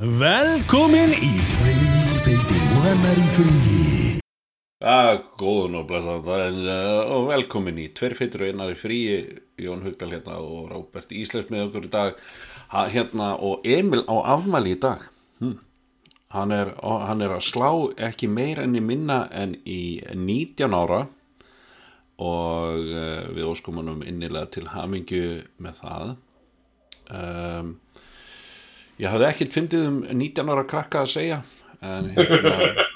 Velkomin í Freyfeiti og hennar í fríi Já, góðun og blessaðan uh, og velkomin í Tverfeitur og einar í fríi Jón Hugdal hérna og Rábert Íslands með okkur í dag. Ha, hérna og Emil á afmæli í dag. Hm. hann, er, hann er að slá ekki meira enn í minna en í 19 ára og uh, við óskum honum innilega til hamingju með það. Um, ég hafði ekkert fyndið um 19 ára krakka að segja en hérna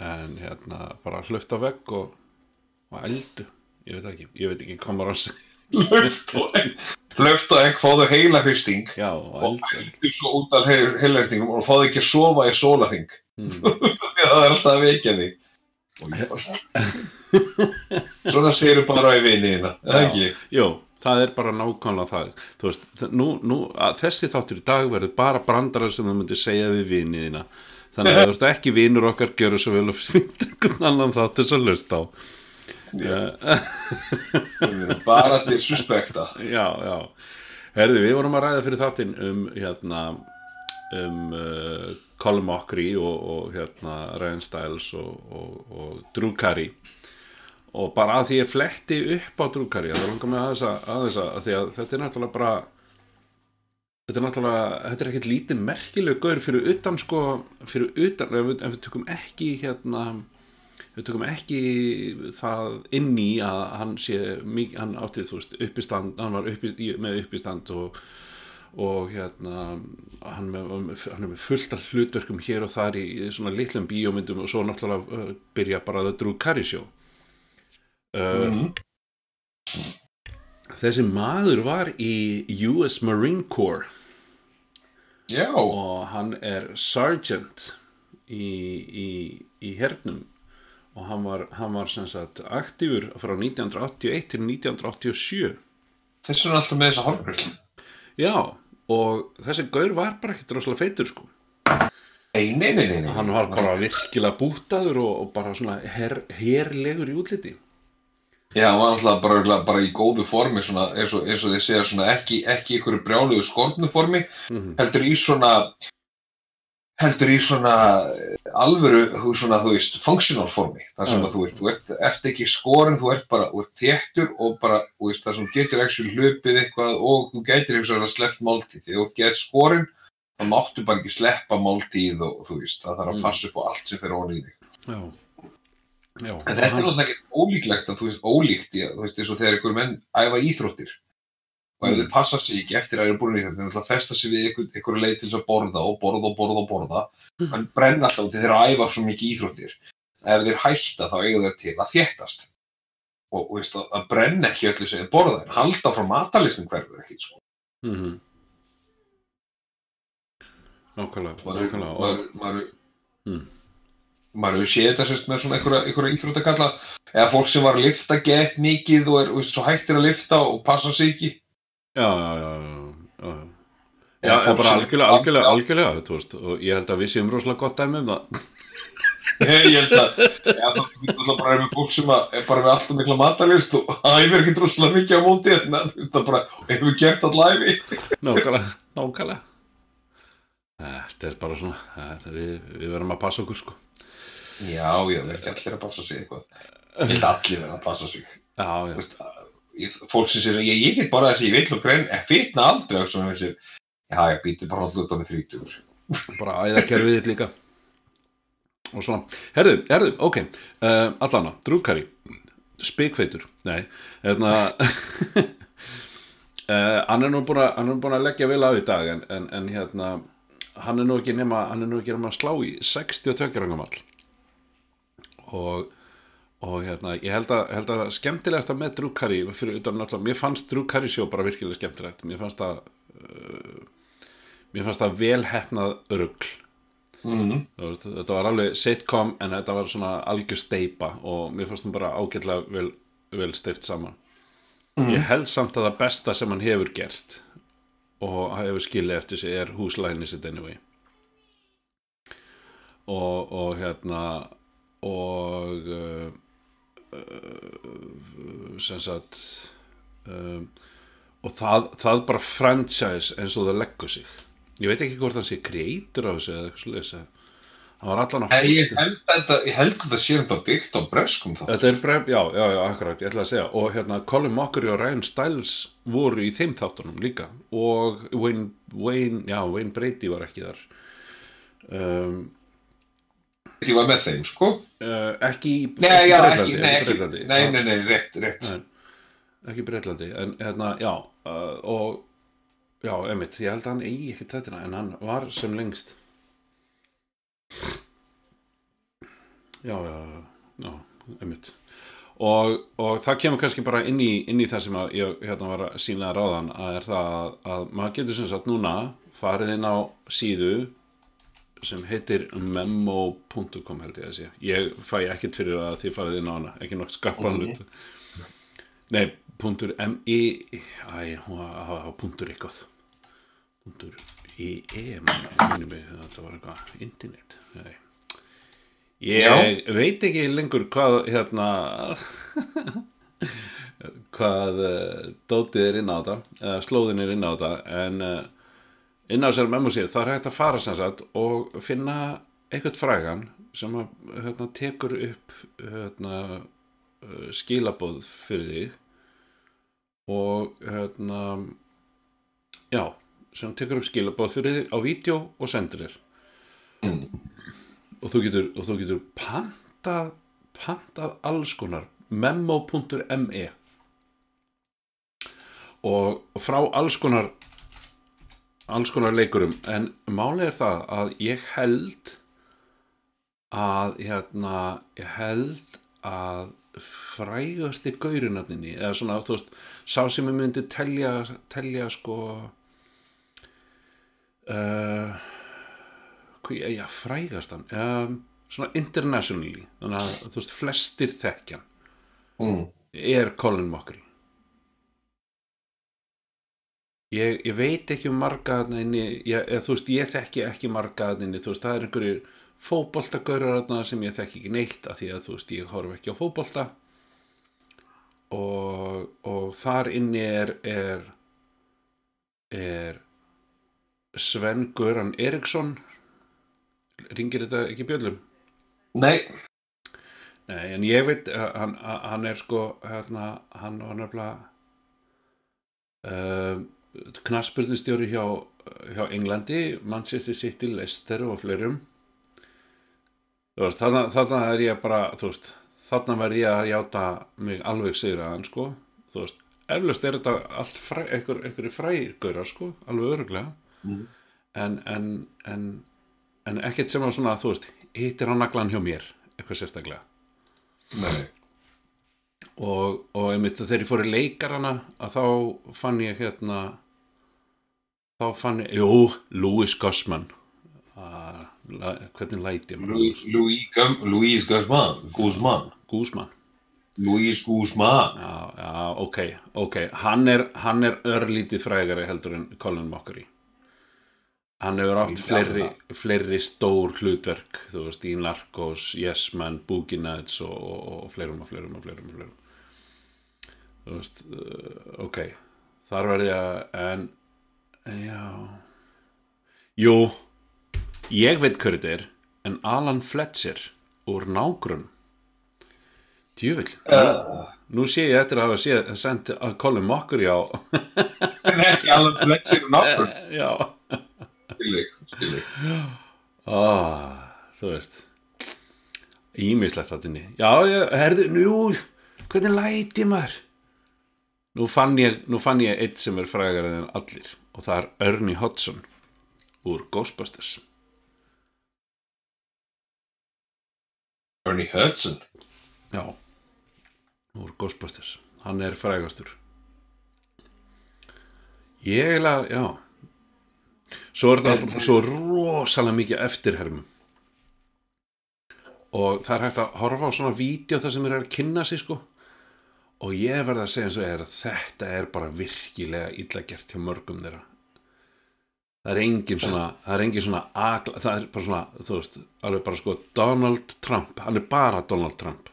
en hérna bara hlöft á vegg og, og eldu. Ég veit ekki, ég veit ekki hvað maður að segja. Hlöft og egg. Hlöft og egg fáðu heila hristing já, og eldu. svo út af heila hristingum og fáðu ekki að sofa í sólarhing mm. það er alltaf að vekja þig. Og ég bara svona séru bara í Já. ekki? Jó, það er bara nákvæmlega það. Þú veist, nú, nú, þessi þáttur í dag verður bara brandarar sem þú myndir segja við viniðina þannig að ekki vinur okkar gjöru svo vel og finnst einhvern annan þáttur sem löst á. Bara til suspekta. Já, já. Herði, við vorum að ræða fyrir þáttinn um hérna um uh, Colin Mockery og, og hérna Ryan Stiles og, og, og Drew Carey og bara að því ég fletti upp á Carey það langar mig að þess að, að, að, að að þetta er náttúrulega bara þetta er náttúrulega þetta er ekkert lítið merkileg gaur fyrir utan sko fyrir utan, ef við, ef við tökum ekki hérna við tökum ekki það inn í að hann sé hann átti þú veist uppistand, hann var uppi, með uppistand og, og hérna hann, með, hann er með fullt af hlutverkum hér og þar í, í svona litlum bíómyndum og svo náttúrulega uh, byrja bara Drew Carey show uh, Mhm. þessi maður var í US Marine Corps. Já, og hann er sergeant í, í, í hernum. Og hann var, hann var sem sagt aktífur frá 1981 til 1987 þess vegna alltaf með þessa horfgröð já og þessi gaur var bara ekkert rosalega feitur sko. Nei, nei, nei, nei. hann var bara virkilega bútaður og, og bara svona her, herlegur í útliti Já, hann var alltaf bara, bara í góðu formi svona, eins, og, eins og þið segja svona ekki, ekki í einhverju brjálugu skortnu formi Mhm. heldur í svona heldur í svona eh, alvöru, svona, þú veist, functional formi þar sem Já. að þú ert, þú ert, ert ekki skorin þú ert bara, þú ert þéttur og bara, veist, þar sem getur actually hlupið eitthvað og þú getur eitthvað að sleppt máltíð þegar þú gett skorin þá máttu bara ekki sleppa máltíð og þú veist, það þarf að Mm. passa upp á allt sem fyrir þig já, já En þetta er náttúrulega ekki ólíklegt að þú veist, ólíkt, já, þú veist, eins og þegar einhver menn æfa íþróttir og ef Mm. þið passa sig ekki eftir að þeir eru búin í þetta, þeir náttúrulega festa sig við einhver, einhver leið til að borða og borða og borða og borða, Mm. en brenna alltaf út í þeir æfa svo mikið íþróttir. Ef þeir hætta þá eiga þeir til að þéttast og, og veist, að, að brenna ekki öllu sem þeir borða, en halda frá matalistin hverfur ekki, sko. mm nákvæmlega Maður, nákvæmlega og, maður, hefur séð þetta sérst með svona einhverja, einhverja íþróttakalla eða fólk sem var að lifta gett mikið og er veist, svo hættir að lifta og passa sig ekki já, já, já, já, já, já. Já, en bara algjörlega, algjörlega, algjörlega, þú veist, og ég held að við séum rosalega gott dæmi um það. ég held að það er alltaf bara með fólk sem er bara með alltaf mikla matalist og æfir ekki droslega mikið á móti en þú veist það bara hefur gert all æfi Nákvæmlega, nákvæmlega. Þetta er bara svona, við, við verðum að passa okkur, sko. Já, já, það er ekki allir að passa sig eitthvað. Ég held allir að passa sig. Já, já, að- ég, fólk sem sér ég, ég get bara þessi, ég vill og grein fitna aldrei og svona þessi já, ég býtu bara alltaf mig þrítugur. Bara æðakerfið þitt líka. Og svona, herðu, herðu, ok, uh, allana, drúkari, spikfeitur, nei, hérna, uh, hann er nú búin að, að leggja vel á í dag, en, en, en hérna, hann er nú ekki nema, að slá í 62 rangamall. Og, og hérna, ég held að, held að skemmtilegasta með Drew Carey fyrir utan náttúrulega, mér fannst Drew Carey sjó bara virkilega skemmtilegt, mér fannst það uh, mér fannst það vel hefnað rugl. Mm. Þú veist, þetta var alveg sitcom en þetta var svona algjör steipa og mér fannst það bara ágætlega vel, vel steift saman. Ég held samt að það besta sem hann hefur gert og hefur skilið eftir sig er húslæni sitt anyway. Og, og hérna og uh, uh, sem sagt um, og það, það bara franchise eins og það leggur sig. Ég veit ekki hvort hann sé creator á þessu eða eitthvað svo hann var allan á En ég ég held að þetta sé bara byggt á breskum er bref, já, já, já, akkurat, ég ætla að segja. Og hérna, Colin Mockery og Ryan Stiles voru í þeim þáttunum líka. Og Wayne, Wayne, já, Wayne Brady var ekki þar. Um, Ég var með þeim, sko. uh, ekki í ekki, nei, nei, nei, rétt, rétt. Ekki í Breitlandi en hérna, já uh, og já, emitt, ég held að hann eigi ekki þetta en hann var sem lengst já, já, já, emitt og, og það kemur kannski bara inn í, inn í það sem ég hérna var að sína ráðan að er það að, að maður getur sem sagt núna farið inn á síðu sem heitir memo.com held ég að sé. Ég fæ ekkert fyrir að þið farið inn á hana ekki nokkuð skapaðan hlut nei, punktur m-i æ, hún var að punktur eitthvað. Punktur i-e minni mig, þetta var eitthvað internet nei. Ég veit ekki lengur hvað hérna hvað uh, dótið er inn á þetta eða slóðin er inn á þetta en uh, inn á þessar memósið það er hægt að fara sem sagt og finna eitthvað frægan sem að, hérna, tekur upp hérna, uh, skilabóð fyrir þig og hérna já, sem tekur upp skilabóð fyrir þig á vídeo og sendir þér. Og þú getur, og þú getur pantað, pantað alls konar memo.me og frá alls konar alls konar leikurum. En málið er það að ég held að hérna, ég held að frægasti gaurinarninni eða svona, þú veist, sá sem ég myndi telja, telja sko uh, hvað, já, frægastan um, svona internationally þannig að, þú veist, flestir þekkjan Mm. er Colin Mockery ég, ég veit ekki um marga þarna inni, ég, eða, þú veist, ég þekki ekki marga þarna inni, þú veist, það er einhverjir þarna sem ég þekki ekki neitt af því að, þú veist, ég horf ekki á fótbolta. Og, og þar inni er er er Sven Göran Eriksson. Ringir þetta ekki bjöllum? Nei, Nei, en ég veit að hann, hann er sko hérna, hann var nefnilega uh, knaspurðustjóri hjá, hjá Englandi Manchester City, Leicester og fleirum. Þú veist, þarna, þarna er ég bara veist, þarna verð ég að játa mig alveg sigraðan sko. Þú veist, eflaust er þetta allt fræ, einhver, einhverju frægaurar sko alveg öruglega en, en, en, en ekkert sem að svona, þú veist, hittir á naglan hjá mér eitthvað sérstaklega. Nei. Og, og einmitt þegar ég fór í leikarana að þá fann ég hérna þá fann ég, jú, Louis Gossman að, la, hvernig læti ég Louis, Louis, Louis Guzman, Guzman. Guzman Louis Guzman. já, já, ok, ok. Hann er, hann er örlítið frægari heldur en Colin Mockery. Hann hefur átt fleiri, fleiri stór hlutverk þú veist, í Narcos, Yes Man Boogie Nights og, og, og fleirum og fleirum og fleirum og fleirum þú veist, uh, ok þar verði að en, já. Jú ég veit hver þetta er en Alan Fletcher úr nágrunn djöfull. Uh, nú sé ég eftir að hafa sendt að Colin Mockery á en ekki alveg Fletcher og náttúr. já. Skilji, skilji. ah, þú veist. Ímislegt þetta inni. Já, ég, herðu, nú hvernig læti maður nú fann ég nú fann ég eitt sem er frægar en allir og það er Ernie Hudson úr Ghostbusters. Ernie Hudson. já úr Ghostbusters. Hann er frægastur. Ég eiginlega, já. Svo er þetta svo rosalega mikið eftirhermum. Og það er hægt að horfa á svona vídeo þar sem er að kynna sig sko og ég verð að segja eins og er að þetta er bara virkilega illa gert hjá mörgum þeirra. Það er engin svona það er engin svona agla, það er bara svona þú veist, alveg bara sko Donald Trump, hann er bara Donald Trump.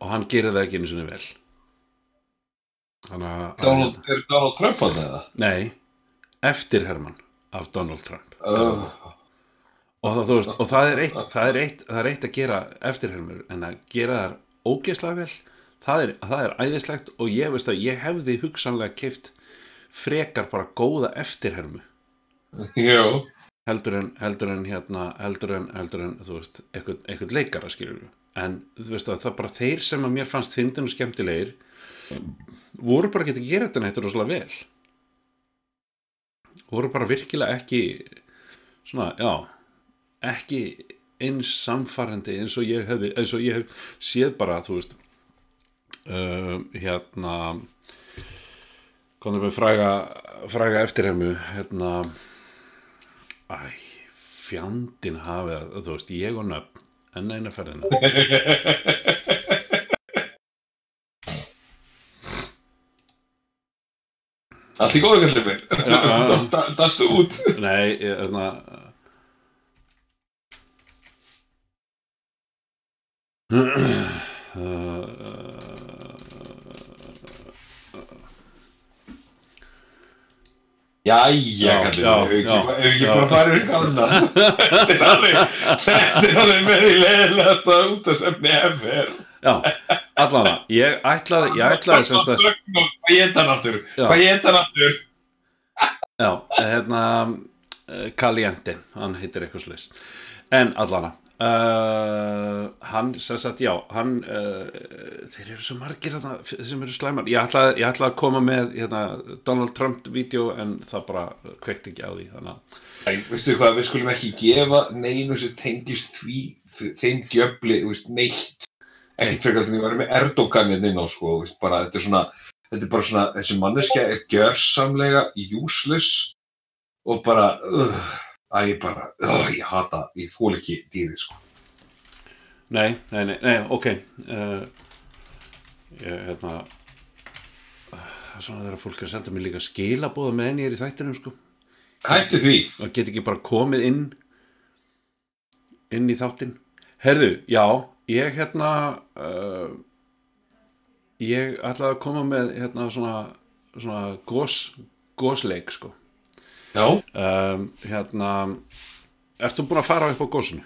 Og hann gerir það ekki einu sinni vel. Þannig að Donald, er Donald Trump að það? nei, eftir Herman af Donald Trump. Uh, og það, veist, og það er eitt það er eitt, það er eitt að gera eftirhermur en að gera þær ógeðslega vel það er, það er æðislegt og ég veist að ég hefði hugsanlega kift frekar bara góða eftirhermu. Já, heldur en, heldur en hérna heldur en, heldur en, þú veist, eitthvað, eitthvað leikara skilur við, en þú veist að það bara þeir sem að mér fannst fyndin og skemmtilegir voru bara ekki að gera þetta neitt rosalega vel. Voru bara virkilega ekki svona, já ekki eins samfarrandi eins og ég hefði, eins og ég hef séð bara, þú veist uh, hérna komðum við fræga fræga eftirhermu hérna æ, fjandinn hafið þú veist, ég og nöfn enn eina ferðina. Allt í góðu kallið minn. Já. dastu út. Nei, ég, hérna Jæja, hefur ekki bara farið ykkur annar Þetta er alveg er í leiðilegast að út af semni efer já, allan ég ætlaði, ég ætlaði semst að Hvað ég hann aftur? Hvað ég hann aftur? Já, hérna uh, Caliente, hann heitir eitthvað slags En allana uh, Hann, sem sagt, já Hann, uh, þeir eru svo margir þarna, sem eru slæmar. Ég ætlaði, ég ætlaði að koma með hérna, Donald Trump-vídeó En það bara kveikt ekki á því Þannig að, veistu hvað, við skulum ekki gefa neinu sem tengist því, þeim gjöfli, veist, neitt. Ekkert frekar þannig að vera með Erdogan hérna sko, veist, bara, þetta er svona þetta er bara svona, þessi manneskja er gjörsamlega useless og bara, uh, að ég bara uh, ég hata, ég þól ekki dýrið, sko. Nei, nei, nei, nei ok uh, Ég, hérna Það er svona þegar fólk er að senda mér líka skilabóða með henni er í þættinum, sko. Hættu því, og get ekki bara komið inn inn í þáttinn. Herðu, já, ég hérna uh, ég ætlaði að koma með hérna svona, svona gos, gosleik sko já um, hérna ertu búin að fara upp á gósinu?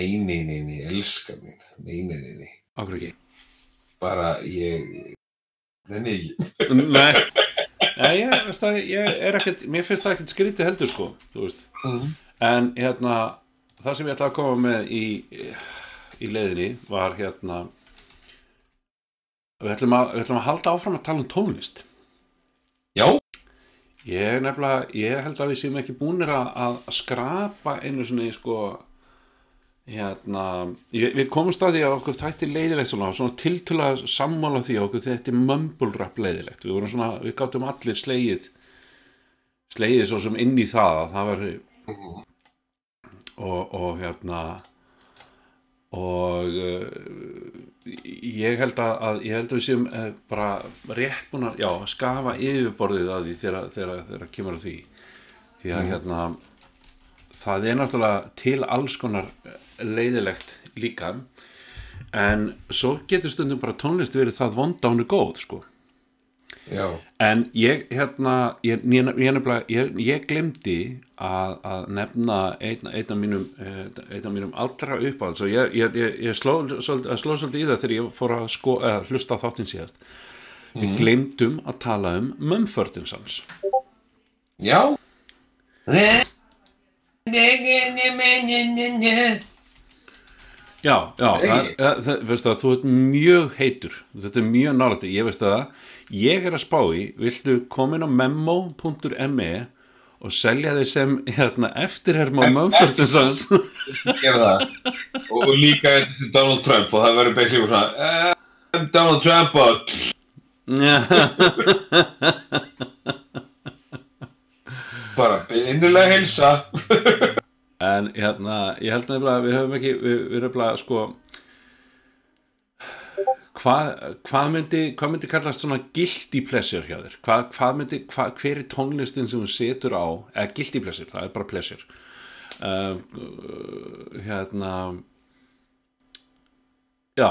nei, nei, nei, nei, elska mín nei, nei, nei, nei, Akkur ekki? bara ég nei, nei, Nei, Nei ég, veist það, ég er ekkert mér finnst það ekkert skrítið heldur sko þú veist mm. En hérna, það sem ég ætla að koma með í, í leiðinni var hérna við ætlum, að, við ætlum að halda áfram að tala um tónlist. já, Ég nefnilega, ég held að við séum ekki búinir að, að skrapa einu svona sko hérna, ég, við komumst að því að okkur þætti leiðilegt svona, svona tiltöla sammála því að okkur þetta er mumble rap leiðilegt. Við vorum svona, við gáttum allir slegið slegið svo sem inn í það að það var og, og hérna og uh, ég held að, að ég held að við séum uh, bara rétt búin að já, skafa yfirborðið að því þegar, kemur að því. Því að hérna það er náttúrulega til alls konar eh, leiðilegt líka. En svo getur stundum bara tónlist verið það er góð sko já. En ég, hérna, ég, ég, ég, ég, ég glemdi að, að nefna einn, af mínum, eh, mínum allra uppáhalds og ég, ég, ég, ég sló, svolítið, sló svolítið í það þegar ég fór að sko, eh, hlusta á þáttinn síðast. Við glemdum að tala um Mumford Sons. já. Já, já, það, það, það, veistu það, þú ert mjög heitur, þetta er mjög nálætti, ég veistu það, ég er að spá í, viltu koma inn á memo.me og selja þið sem hérna, eftirherma á Mumford Sons? gera það og, líka þessi Donald Trump og það verður beint líka svona uh, Donald Trump og bara innilega heilsa En hérna, ég held nefnilega að við höfum ekki, við, við erum nefnilega sko hvað hva myndi, hva myndi kallast svona guilty pleasure hjá þér? Hva myndi, hva, hver er tónlistin sem þú setur á, eða guilty pleasure, það er bara pleasure. Uh, hérna já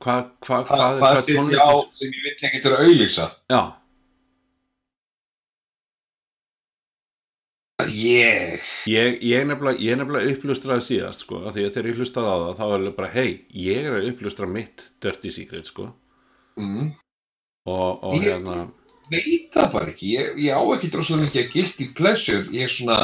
hvað hva, hva, hva, á sem ég vil ekki til að auðlýsa já Ég, Ég, ég nefnilega, ég nefnilega upplustraði síðast sko, því að þegar ég hlustaði á það þá var ég bara, hei, ég er að upplustra mitt Dirty Secret sko. Mm, og, og Ég- hérna veit það bara ekki, ég, ég á ekki droslega mikið að guilty pleasure, ég er svona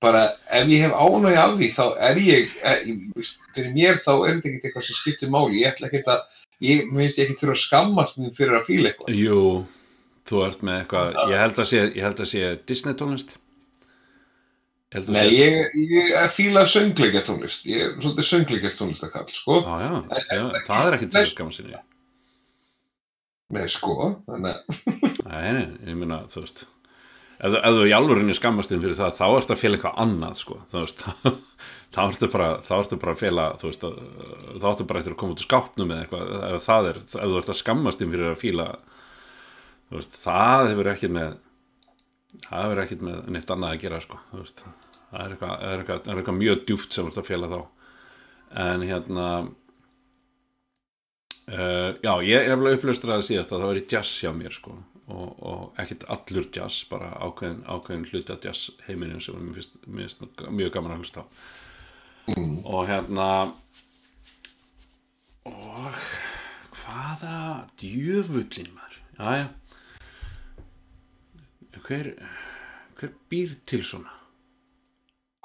bara, ef ég hef ánægi af því þá er ég, ég veist, fyrir mér þá er þetta ekkert eitthvað sem skiptir máli. Ég ætla ekki að, ég mér finnst ég ekki þurfa að skammast mín fyrir að fíla eitthvað. Jú, þú ert með eitthvað ég held að sé, ég held að sé Disney tónlist. Ég Nei, ég, ég fíla söngleikja tónlist. Ég er svolítið söngleikja tónlist að kall, sko. Já, já, já, það er til að skamma sinni. Nei, sko, þannig að Nei, nei, ég meina, þú veist ef, ef þú í alvörinni skammast þinn fyrir það þá ertu að fela eitthvað annað, sko. Þú veist, þá ertu bara þá ertu bara að fela, þú veist að, þá ertu bara eftir að koma út úr skápnum eða eitthvað ef það er, ef þú ert að skammast þinn fyrir að fíla þú veist, það hefur ekkert með það hefur ekkert með neitt annað að gera, sko það er eitthvað, er eitthvað, er eitthvað mjög djúft sem ert að fela þá. En hérna Uh, já, ég er alveg upplöstraði síðast að það var í jazz hjá mér sko og, og ekkert allur jazz bara ákveðin, ákveðin hluti af jazz heiminum sem mér finnst, mér finnst mjög gaman að hlusta á. Og hérna og hvaða djöfullin maður? Já, já hver hver býr til svona?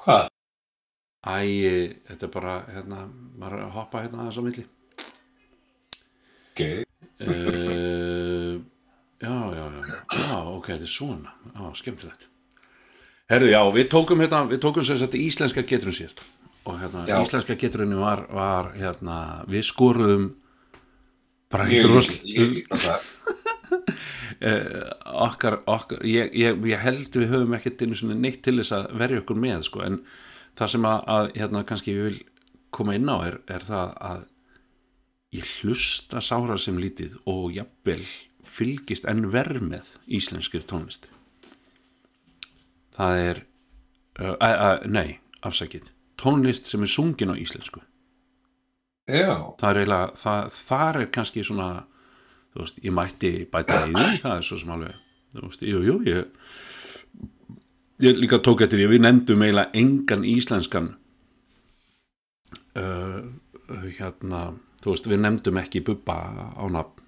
Hvað? æ, þetta er bara hérna, maður að hoppa hérna aðeins á milli. Ok, uh, já, já, já, já, ok, þetta er svona, já, skemmtilegt. Herðu, já, við tókum hérna, við tókum sem sagt íslenska geturinn síðast. Og hérna, Já. íslenska geturinn var, var, hérna, við skoruðum bara ég ekkert ég- rosl, ég það okkar, okkar, ég, ég, ég held við höfum ekkert neitt til þess að verja okkur með, sko, en það sem að, að hérna, kannski ég vil koma inn á er, er það að ég hlusta sára sem lítið og jafnvel fylgist enn verð með íslenskir tónlist. Það er uh, uh, uh, nei, afsakið. Tónlist sem er sungin á íslensku. Já, það er eiginlega, það, þar er kannski svona þú veist, ég mætti bæta í því, það er svo sem alveg þú veist, jú, jú, ég ég líka tók eftir, ég við nefndum eiginlega engan íslenskan uh, hérna þú veist, við nefndum ekki Bubba á nafn.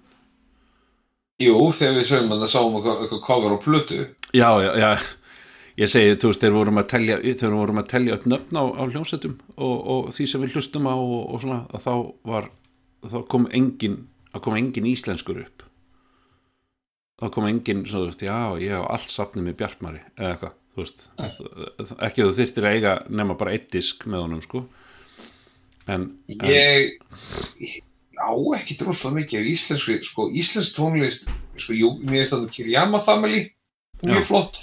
Jú, þegar við sögum að það sáum eitthvað cover á plötu. Já, já, já ég segi, þú veist, þegar vorum að telja þegar vorum að telja upp nöfn á, á hljómsveitum og, og því sem við hlustum á og, og svona, að þá var þá kom engin, að kom engin íslenskur upp þá kom engin, svo, þú veist, já, ég hef allt safnið með Bjartmari, eða eitthvað þú veist, ekki að þú þyrftir að eiga nema bara eitt disk með honum, sko en, en Ég, ég á ekki droslega mikið af íslenskri, sko, íslensk tónlist, sko, jú, mér finnst það Kirjama Family, mjög Já. flott.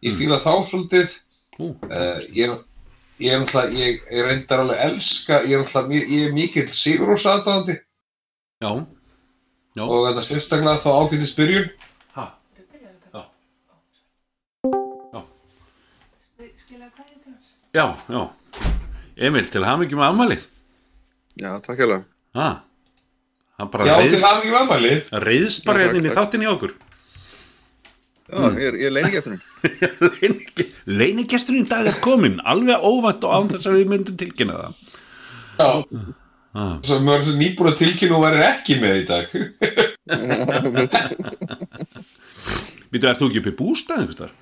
Ég Mm. fíla þá svolítið, uh, ég er, ég er náttúrulega, ég, ég reyndar alveg elska, ég er náttúrulega, ég er mikill Sigurós aðdáðandi já. Já, og þetta sérstaklega þá ágætist byrjun. ha, já. Skilaðu kveðju til hans. já, já. Emil, til með afmælið. Já, takk hann bara Já, til reyðst, það ekki mamali. reyðst bara Já, hérna inn í þáttin í okkur. Já, ég er, ég er leinigesturinn í dag er komin alveg óvænt og án þess að við myndum tilkynna það. Já. Ah. Svo mér er svo nýbúin að tilkynna og verður ekki með í dag. Býtu, ert þú ekki upp í bústað einhvers þar?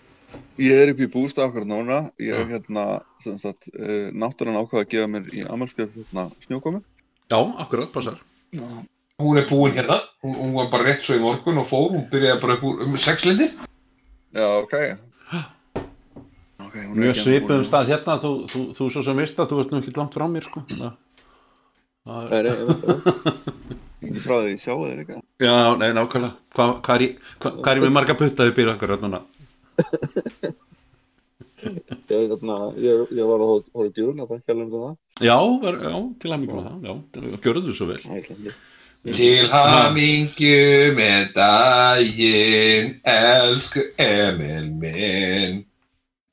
Ég er upp í bústað okkar núna. Ég er hérna, sem sagt, uh, náttúrulega ákvað að gefa mér í amalskjöf hérna, snjókomi. Já, akkurat, passar Já, Hún er búin hérna, hún, hún var bara rétt svo í morgun og fór, hún byrjaði bara upp úr um sexlindi. já ok. okay hún er Mjög ennþá búin. stað hérna þú, þú, þú svo sem veist að þú ert nú ekki langt frá mér sko. Það er, það. Ekki frá því, sjáu þér eitthvað. Já, nei, nákvæmlega Hvað hva er, ég- hva, hva er ég með marga puttaði býr okkur hérna? Ég, hérna, ég, ég var að hóra gjörn að þakka alveg fyrir það. Já, ver, já, til að mikla það Já, gjörðu þú svo vel Æ, ég ætla ekki. Til hamingju með daginn, elsku Emil minn.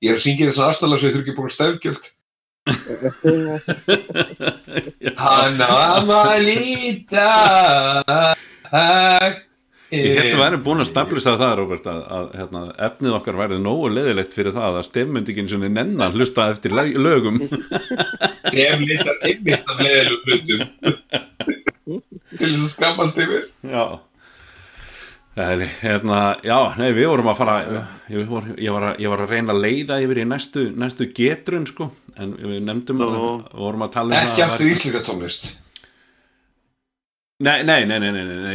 Ég er að syngja þessan aðstæðlega svo ég þurfi ekki búin að stefgjöld. Hann á að líta. Ég held að væri búin að stablisa það, Robert, að, að hérna, efnið okkar værið nógu leðilegt fyrir það að stefmyndingin svona nennan hlusta eftir lögum. Ef litar einmitt af leiðilegu hlutum til þess að skammast yfir. Já. Nei, hérna, já, nei, við vorum að fara, ég var, ég var, að, ég var að reyna að leiða yfir í næstu, næstu getrun, sko, en við nefndum, vorum að tala um Ekki að- aftur íslenska tónlist. Nei, nei, nei, nei,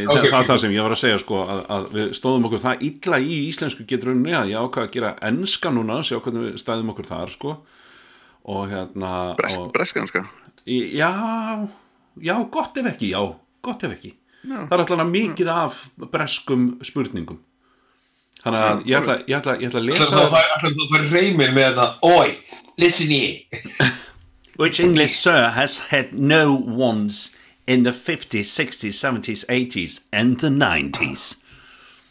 það, það er það sem ég var að segja sko að, að við stóðum okkur það illa í íslensku geturunni að ég ákvað að gera enska núna, sjá hvernig við stæðum okkur þar sko. Og hérna Bresk, og, breskanska í- Já, já, gott ef ekki, já, gott ef ekki. Já. Það er alltaf mikið af breskum spurningum. Þannig að ég ætla, ég ætla, ég ætla að Það lesa það var reymir með þetta Oi, listen here. Which English sir has had no ones in the 50s, 60s, 70s, 80s and the 90s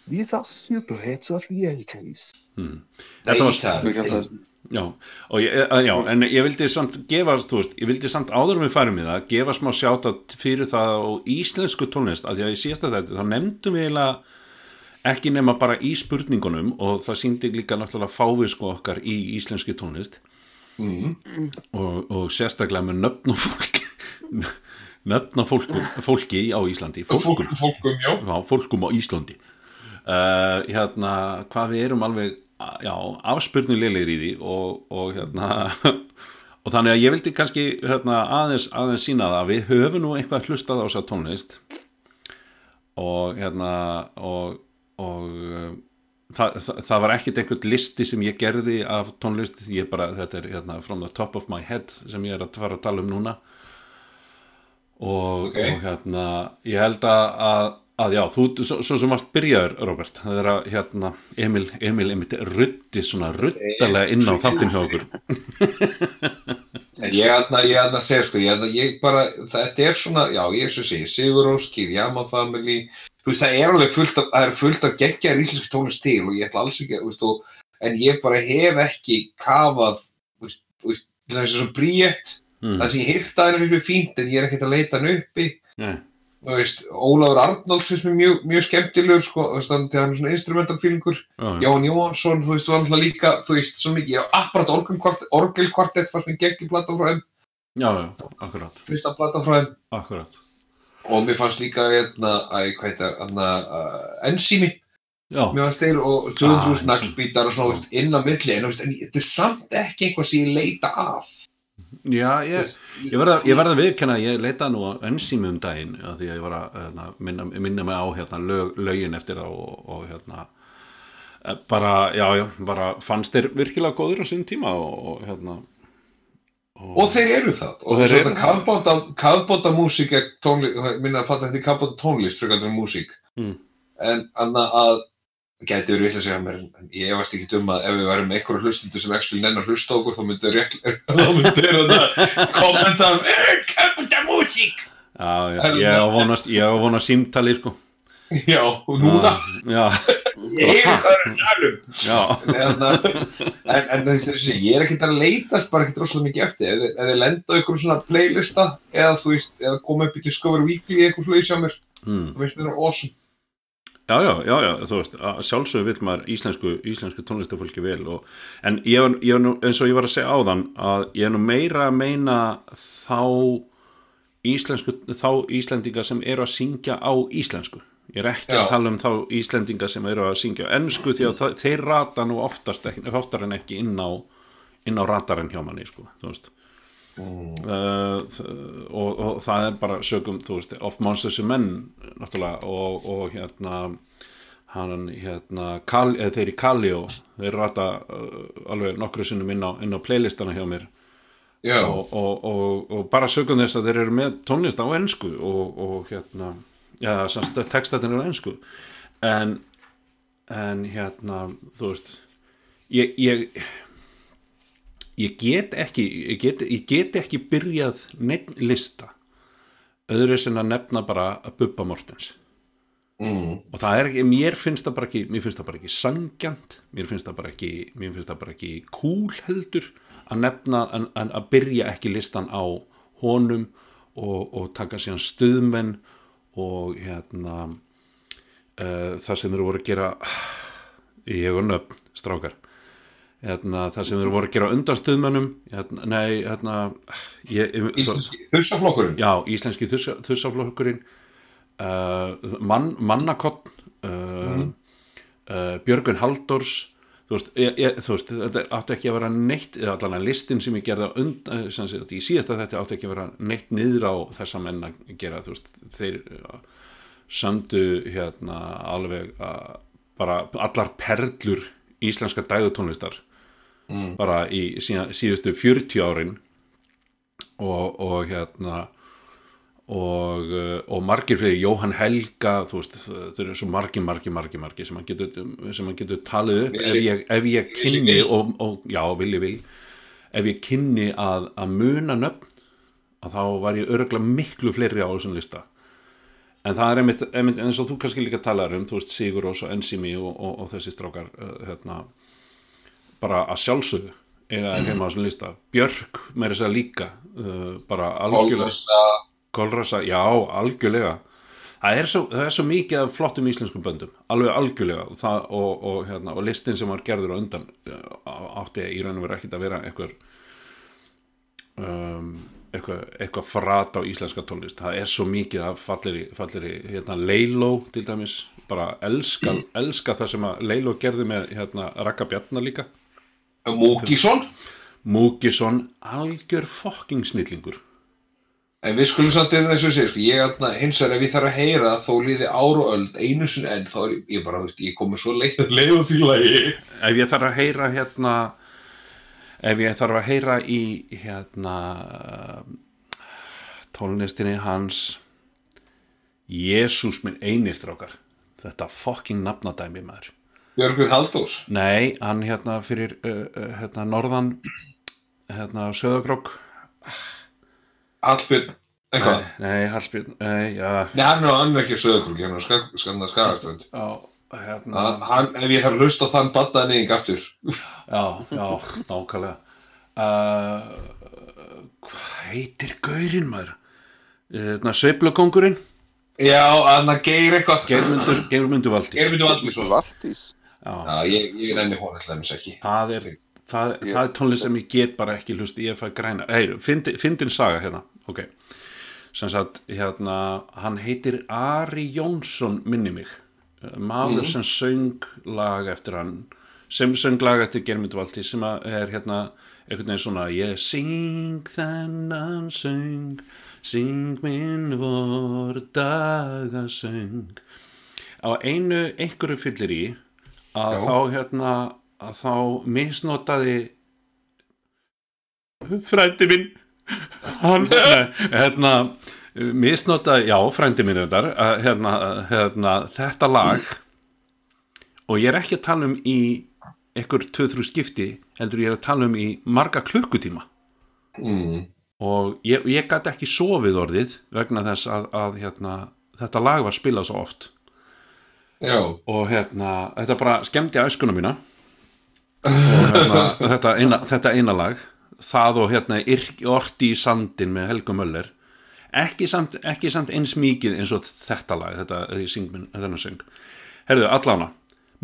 These are superhits of the 80s. Þetta var- Við það Já, og ég, eh, já, en ég vildi samt gefa, þú veist, ég vildi samt áður en við færum í það, gefa smá sjáta fyrir það og íslensku tónlist, að því að í síðasta þetta, þá nefndum við eiginlega ekki nema bara í spurningunum og það síndi líka náttúrulega fávisku okkar í íslenski tónlist Mhm. og, og sérstaklega með nöfn og fólki nöfn og fólkum, fólki á Íslandi fólkum, Fólk, fólkum, já. Fólkum á Íslandi. Uh, hérna, hvað við erum alveg afspurnulegir í því og, og hérna og þannig að ég vildi kannski hérna, aðeins, aðeins sína það að við höfum nú eitthvað hlustað á þess að tónlist. Og hérna og, og það, það, það var ekkit einhvern listi sem ég gerði af tónlist. Ég bara, þetta er hérna from the top of my head sem ég er að fara að tala um núna. Og, Ok. og hérna ég held að, að, já, þú, svo, svo sem varst byrjaður Robert, það er að hérna, Emil, Emil einmitt ruddi svona ruddalega inn á þáttinn hjá okkur. En ég ætla að segja sko, ég, ég bara, þetta er svona, já, ég svo segja, Sigur Óskir, Jama Family, veist, það er alveg fullt af, það er fullt af geggjar íslensku tónlist til og ég ætla alls ekki, þú veist, og, en ég bara hef ekki kafað, þú veist, veist, til þess að svo bríett, mm. það sem ég hýrt að henni finnst mér fínt, en ég er ekkert að leita hann uppi, Nei. þú veist, Ólafur Arnalds finnst mér mjög, mjög skemmtilegur, sko, þú veist, þannig að hann er svona instrumental fílingur, Já, já. Jón Jóhansson, þú veist, þú alltaf líka, þú veist, svo mikið, já, apparat orgelkvartett, orgelkvartett fannst mér geggjum plata frá þeim, já, já, akkurat, fyrsta plata frá þeim, akkurat og mér fannst líka, hérna, æ, hvað heitir, hérna, uh, ensími, já, mér fannst þeir og 200 Ah, naglbítar og svona, inn á milli, en, þetta er samt ekki eitthvað sem ég leita að. já ég, ég verða að viðkenna að ég leita nú á ensími um daginn já, því að ég var að hérna, minna, minna mig á hérna, lög, lögin eftir það og, og hérna eh, bara, já, já, bara fannst þeir virkilega góður á sín tíma og, og hérna Og þeir eru það. Og, Og það. kafbóta, músík, minna að plata þetta kafbóta tónlist, fyrir hvað músík. Mm. En annað að, gæti verið vill að segja mér, en ég efast ekki um að ef við værum með einhverja hlustundu sem ekki nennar hlusta okkur, þá myndu þeir þá myndu þeir að kommenta, eh, kafbóta músík. já, já, ég á vonast símtali sko Já, og núna, já, ég er hvað er að tala um. já, en, en, þessi, ég er ekkert að leitast bara ekkert rosalega mikið eftir. Ef þið lenda á einhverjum svona playlista eða veist, eða koma upp í Discover Weekly eitthvað slúið sjá mér, mm. það mér awesome. Já, já, já, já, þú veist, að sjálfsögðu vill maður íslensku, íslensku tónlistafólki vel og, en ég var, ég var nú, eins og ég var að segja áðan að ég er nú meira að meina þá íslensku, þá íslendinga sem eru að syngja á íslensku ég er ekki Já. að tala um þá íslendinga sem eru að syngja ennsku því að það, þeir rata nú oftast ekki, oftar en ekki inn á inn á ratarinn hjá manni, sko, þú veist. Uh, og, og það er bara sögum, þú veist, of Monsters and Men náttúrulega og, og hérna hann hérna Kal, eða þeir í Kalljó þeir rata uh, alveg nokkru sinnum inn á, inn á playlistana hjá mér. Og, og, og, og bara sögum þess að þeir eru með tónlist á ennsku og, og hérna já, semst textatin er á ennsku en en hérna, þú veist ég, ég ég get ekki ég get, ég get ekki byrjað lista öðru sem að nefna bara að Bubba Mortens mm. og það er ekki, mér finnst það bara ekki mér finnst það bara ekki sangjant mér finnst það bara ekki, mér finnst það bara ekki cool heldur að nefna en að byrja ekki listan á honum og, og taka síðan stuðmenn og hérna uh, það sem þeir voru að gera ég og nöfn, strákar. Hérna, það sem þeir voru að gera undan stuðmönnum hérna, nei, hérna ég, Íslenski þursaflokkurinn? Já, íslenski þussaflokkurinn uh, mann, mannakott uh, uh, Björgun Halldórs þú veist, ég, ég, þú veist, þetta átti ekki að vera neitt eða allan að listin sem ég gerði á und, uh, sem sagt, í síðasta þetta átti ekki að vera neitt niður á þessa menn að gera þú veist, þeir uh, sömdu hérna alveg uh, bara allar perlur íslenska dægutónlistar bara í síðustu 40 árin og, og hérna og, uh, og margir fyrir Jóhann Helga þú veist, þau eru svo margir, margir, margir, margir sem hann getur, getur talið upp ef ég, ef ég kynni og, og, já, vilji vil ef ég kynni að, að muna nöfn að þá var ég örgulega miklu fleiri á þessum lista. En það er einmitt, einmitt eins og þú kannski líka talar um, þú veist, Sigur Rós og Enzimi og, og, og þessi strákar uh, hérna, bara að sjálfsögðu er heima á þessum lista. Björk, meira þess að líka uh, bara algjörlega Kolrasa, já, algjörlega. Það er, svo, það er svo mikið af flottum íslenskum böndum, alveg algjörlega. Það, og, og, hérna, og listin sem var gerður á undan uh, átti í raun og verið ekkit að vera eitthvað um, eitthvað, eitthvað frat á íslenska tónlist. Það er svo mikið af falleri, falleri hérna, Leiló til dæmis. Bara elska, elska það sem að Leiló gerði með hérna, Raka Bjarnar líka. Múkísson. Múkisson, algjör fokking snillingur En við skulum samt eða þessu segja, sko, ég atna, hins vegar ef ég þarf að heyra þó liði ár og öld einu sinni enn, þá er ég- bara, þú veist, ég komið svo leið, leið og því lagi. ef ég þarf að heyra hérna ef ég þarf að heyra í hérna tónlistinni hans Jésús minn einistrákar þetta fucking nafnadæmi maður Björgur Haldós. nei, hann hérna fyrir uh, uh, hérna norðan hérna söðagrók Hallbjörn, eitthvað. nei, Hallbjörn, nei, já Nei, hann er, hann er ekki söðukrúki, hann er skag- skanna skagaströnd. já, hérna Hann, ef ég þarf að hlusta á þann baddaði neyðing aftur. Já, já, nákvæmlega uh, Hvað heitir gaurinn maður? Hérna, Sveiflugongurinn Já, hann að geir eitthvað. Geirmundur Valdís Valdísson. Valdís Já, ég, ég renni hún alltaf eins ekki. það er, það, það er tónlist sem ég get bara ekki hlusti, ég fæ græna Hei, fyndi, fyndin saga hérna Ok, sem sagt, hérna hann heitir Ari Jónsson minni mig, maður sem söng lag eftir hann sem söng lag eftir Geirmundur Valdís sem er hérna einhvern veginn svona ég syng þennan söng syng minn vor dagasöng. Á einu einhverju fyllir í að Já. þá hérna að þá misnotaði frændi minn hann hérna misnotaði, já frændi minn þetta hérna, hérna, þetta lag og ég er ekki að tala um í einhver 2-3 skipti heldur ég er að tala um í marga klukkutíma. Mm. og ég, ég gæti ekki sofið orðið vegna þess að, að hérna, þetta lag var spilað svo oft. Já, og hérna, þetta bara skemmti æskuna mína. Og hérna, þetta, eina, þetta eina lag það og hérna Yrk, Orti í sandin með Helgu Möller. Ekki samt, ekki samt eins mikið eins og þetta lag þetta, ég syng minn, þennan söng. Herðu, allána,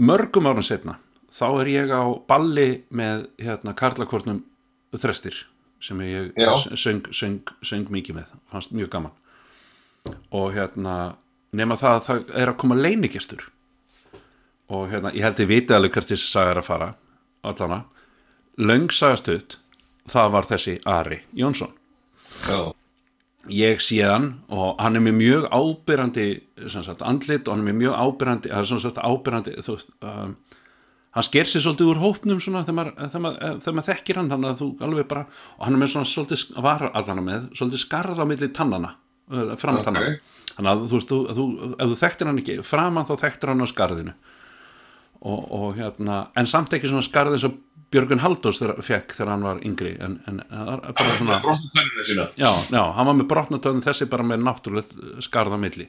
mörgum árum setna þá er ég á balli með hérna karlakornum þrestir sem ég söng, söng, söng mikið með fannst mjög gaman. Og hérna nema það að það er að koma leinigestur og hérna, ég held ég viti alveg hvert þessi saga er að fara allana, löng sagastutt það var þessi Ari Jónsson já. ég sé hann og hann er mjög ábyrrandi sem andlit og hann er mjög ábyrrandi er þú veist, um, hann sker sér svolítið úr hópnum svona þegar maður, þegar maður, þegar maður þekkir hann þannig að þú alveg bara, og hann er með svona svolítið, var allan með, svolítið skarð á milli tannana, uh, fram Ok. tannana þannig að þú veist, þú, þú, ef þú þekktir hann ekki framan þá þekktir hann á skarðinu og, og hérna en samt ekki svona skarð eins og Björgun þegar, fekk þegar hann var yngri en, en, bara svona já, já, hann var með brotnatöðum þessi bara með náttúrulegt skarð á milli.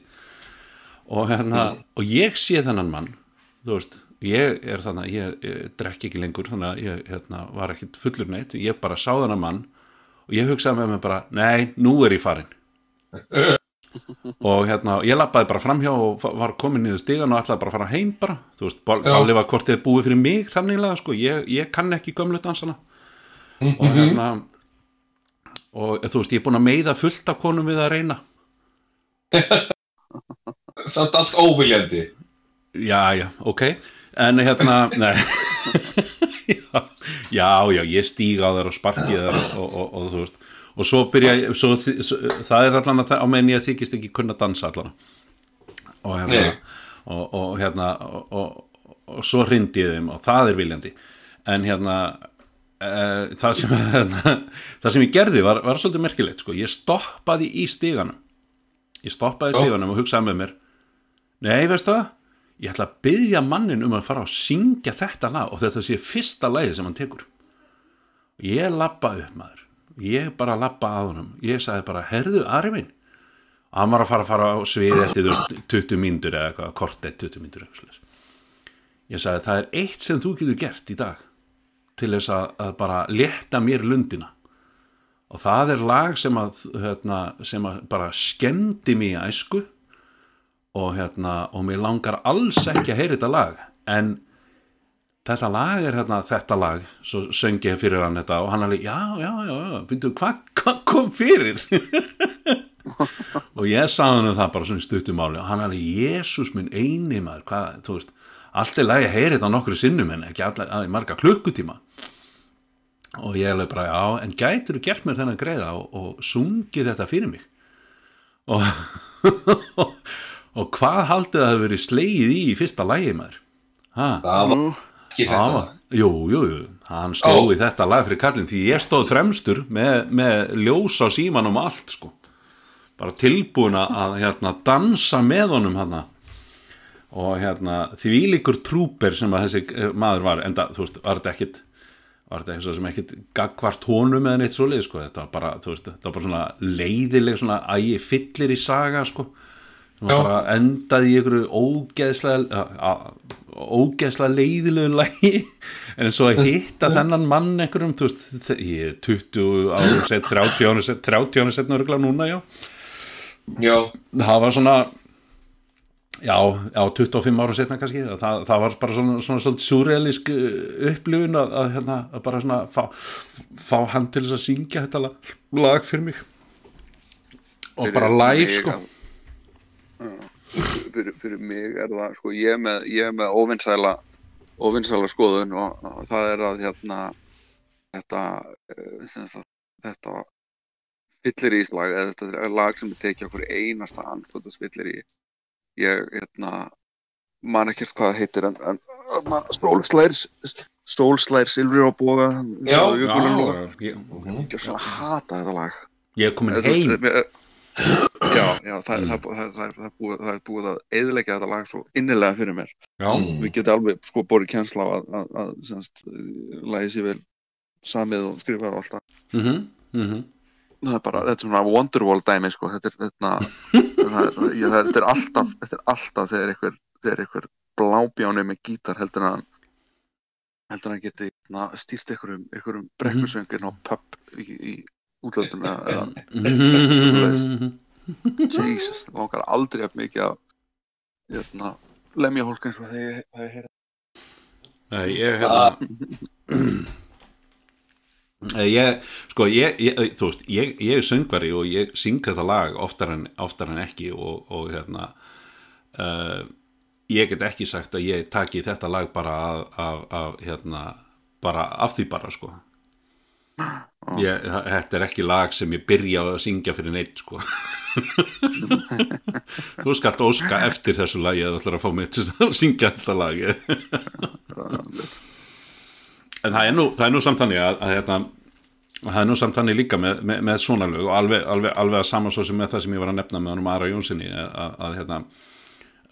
Og hérna og ég sé þennan mann veist, ég er þannig ég, ég drekk ekki lengur, þannig að ég hérna, var ekkit fullur neitt, ég bara sá þennan mann og ég hugsaði með mig bara, nei, nú er ég farin og hérna, ég lappaði bara framhjá og var komin niður stigan og ætlaði bara að fara heim bara, þú veist. Balli var hvort þið búið fyrir mig þanniglega, sko, ég, ég kann ekki gömlu dansana. Og hérna og þú veist, ég er búin að meiða fullt af konum við að reyna. Samt allt óviljandi. já, já, ok. En hérna, nei. Já, já, já, ég stíg á þær og sparki þær og, og, og, og þú veist og svo byrja, ég- svo, það er allan að það, á meðan ég þykist ekki kunna dansa allan. Og hérna og, og hérna og, og, og svo hrindi ég þeim og það er viljandi. En hérna e, það sem hérna, það sem ég gerði var, var svolítið merkilegt sko. ég stoppaði í stíganum ég stoppaði í stíganum og hugsaði með mér nei, veistu það? Ég ætla að byggja mannin um að fara að syngja þetta lag og þetta sé fyrsta lagið sem hann tekur. Ég lappa upp maður ég bara lappa að honum. Ég sagði bara, herðu, Ari minn. Og hann var að fara að fara á svið eftir þú veist, 20 mínútur eða eitthvað, kortið 20 mínútur eitthvað svoleiðis. ég sagði, það er eitt sem þú getur gert í dag til þess að, að bara létta mér lundina. Og það er lag sem að, hérna, sem að bara skemmdi mig í æsku og hérna og mér langar alls ekki að heyra þetta lag. En þetta lag er hérna þetta lag svo söng ég fyrir hann þetta og hann alveg, já, já, já, já byrju, hvað hva kom fyrir? Og ég sagði hann það bara svona í stuttumáli og hann alveg, Jésús minn eini maður hvað, þú veist, allt er lagi að heyra þetta nokkru sinnum en ekki allir, að, marga klukkutíma. Og ég alveg bara, já, en gætur gert mér þennan greiða og, og sungið þetta fyrir mig? Og og hvað haldið það að verið slegið í í fyrsta lagi maður? Ha? Það var ekki þetta. jú, jú, jú, hann stóð í þetta lag fyrir kallin því ég stóð fremstur með, með ljós á símanum og allt sko. Bara tilbúin að hérna, dansa með honum hérna og hérna því líkur trúper sem að þessi eh, maður var enda, þú veist, var þetta ekkit var þetta eitthvað sem ekkit gagvart honum eða neitt svoleið sko, þetta var bara, veist, þetta var bara svona leiðileg svona ægi fyllir í saga sko Já. bara endaði í einhverju ógeðslega ógeðslega leiðilegum lægi en svo að hitta þennan mann einhverjum, þú veist, ég er 20 árum sett, 30 árum sett 30 árum sett náttúrulega núna, já Já, það var svona já, já 25 ára setna kannski það, það var bara svona, svona svolítið surrealísk uh, upplifun að, að, hérna, að bara svona fá, fá hann til þess að syngja þetta lag, fyrir mig og bara live sko. Fyrir, fyrir mig er það sko, ég er með, með óvinnsæla óvinnsæla skoðun og, og það er að hérna þetta, sagt, þetta fyllir í slag eða þetta er lag sem er tekið okkur einasta andskotas fyllir í. Ég hérna man ekkert hvað það heitir en, en þarna, Stólslærs Stólslærs Silfur og Boga Já, já, ég, ég er komin heim Já, já, það, það, það, það, það, er búið, það er búið að eðilegja þetta lag svo innilega fyrir mér. já, Mm. Við getum alveg sko borið kjensla á að, að, að semst, lagi sér vel samið og skrifað og allt það. mhm, mhm Það er bara, þetta er svona Wonderwall dæmi, sko. Þetta er, þetta, það, það, ég, það, þetta er alltaf, þetta er alltaf þegar einhver, þegar einhver blábjáni með gítar heldur en að heldur en að hann geti na, stýrt einhverjum, einhverjum brekkusöngin á pub í, í útlöndum eða, eða. Jesus, það langar aldrei að mikið að hérna, lemja hólk eins og þegar ég hef heyrað. Nei, ég hérna Eh, ég, sko, ég, ég, þú veist, ég, ég er söngvari og ég syng þetta lag oftar en, oftar en ekki og, og hérna uh, ég get ekki sagt að ég taki þetta lag bara af, af, af hérna, bara af því bara, sko ég, þetta er ekki lag sem ég byrja á að syngja fyrir neitt, sko. Þú skalt óska eftir þessu lagi að þú ætlar að fá mig til að syngja þetta lag. En það er nú, það er nú samt þannig að, að hérna, það er nú samt þannig líka með, með, með svona lög og alveg, alveg, alveg að sama svo sem með það sem ég var að nefna með honum Ara Jónssoni að, að, að hérna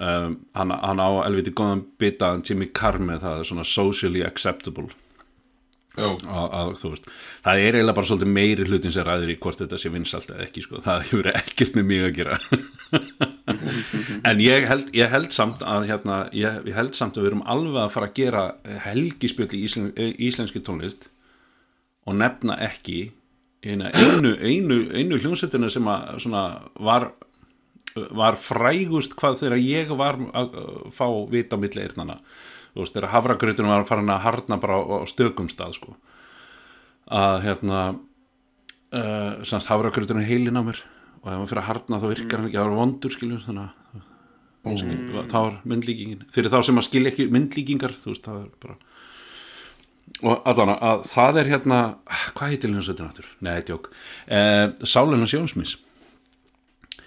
um, hann, hann á elviti góðan bita Jimmy Carr með það svona socially acceptable að, að, veist, það er eiginlega bara svolítið meiri hlutin sem ræður í hvort þetta sé vinsalt eða ekki sko, það hefur ekkert með mig að gera. En ég held, ég held samt að hérna, ég, ég held samt að við erum alveg að fara að gera helgispjöld í íslen, íslenski tónlist og nefna ekki einu, einu, einu hljómsveitina sem var var frægust hvað þegar ég var að fá vita á milli eirnana þú veist, þegar hafragrautunum var farin að harna bara á, á stökum stað sko. Að hérna uh, semst hafragrautunum heilin á mér og ef maður fyrir að harna þá virkar hann ekki. Það var vondur skiljum þannig að mm. þá var myndlíkingin. Fyrir þá sem að skilja ekki myndlíkingar þú veist, það er bara og aðdána, að það er hérna hvað heitir hljómsveitin áttur? Nei, tjók eh, Sálenars Jónsmís.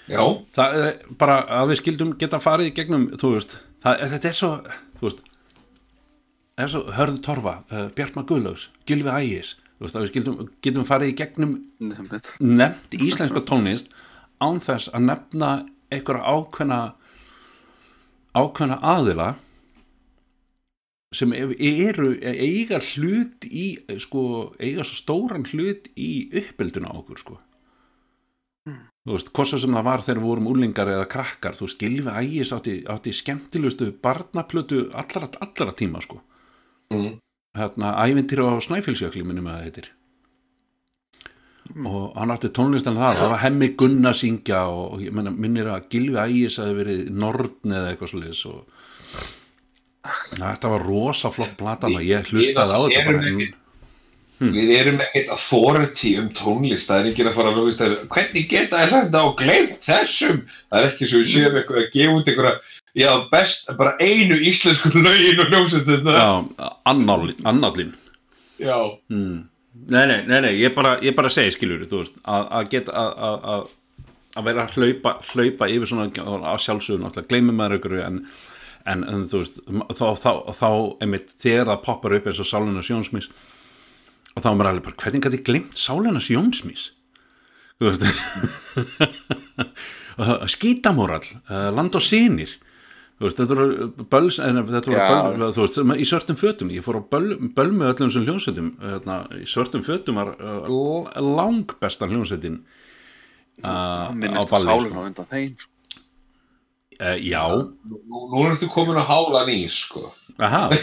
Já, það er bara að við skildum geta farið í gegnum, þú veist það, þetta er svo, þú veist er svo Hörðu Torfa, uh, Bjartmar Guðlaugs Gylfi Ægis, þú veist að við skildum getum farið í gegnum Nefnt. íslenska tónlist án þess að nefna einhverja ákveðna ákveðna aðila sem eru eiga hlut í sko, eiga svo stóran hlut í uppelduna á okkur sko. Þú veist, hvort svo sem það var þegar við vorum úlingar eða krakkar, þú Gilvi Ægis átti, átti skemmtilegustu barnaplötu allra, allra tíma sko mm. hérna, ævintýra á Snæfellsjökli minnum að það heitir og hann átti tónlistan þar það var hemmi Gunna að syngja og menna, minnir að Gilvi Ægis hafi verið Nordn eða eitthvað svoleiðis og þetta var rosa flott platan og ég hlustaði á þetta bara en, Við erum ekkert authority um tónlist, það er ekki að fara að lóðist að hvernig geta þess að þetta á glemt þessum? Það er ekki svo við séum eitthvað að gefa út einhverja, já best, bara einu íslensku lögin og ljómsveituna. já, annálin Já. Nei, nei, nei, nei, ég bara, ég bara segi skiljur, þú veist, að, geta að, vera að hlaupa, hlaupa yfir svona að sjálfsögum náttúrulega, gleymið maður ykkur en, en, en þú veist, þá, þá, þá einmitt þegar það poppar upp eins og Sálunas Jónsmís og þá er maður alveg bara, hvernig gæti glemt Sálunas Jónsmís? Þú veist, skítamóral, uh, land og sínir, veist, þetta voru böls, en þetta voru böl, þú veist, sem í svörtum fötum, ég fór á böl, böl með öllum þessum hljónsveitum, hérna, í svörtum fötum var uh, lang besta hljónsveitin uh, á minnist balli, sálinn sko. á undan þeim sko. uh, já, Nú, nú ertu komin að hála nýs, sko. aha,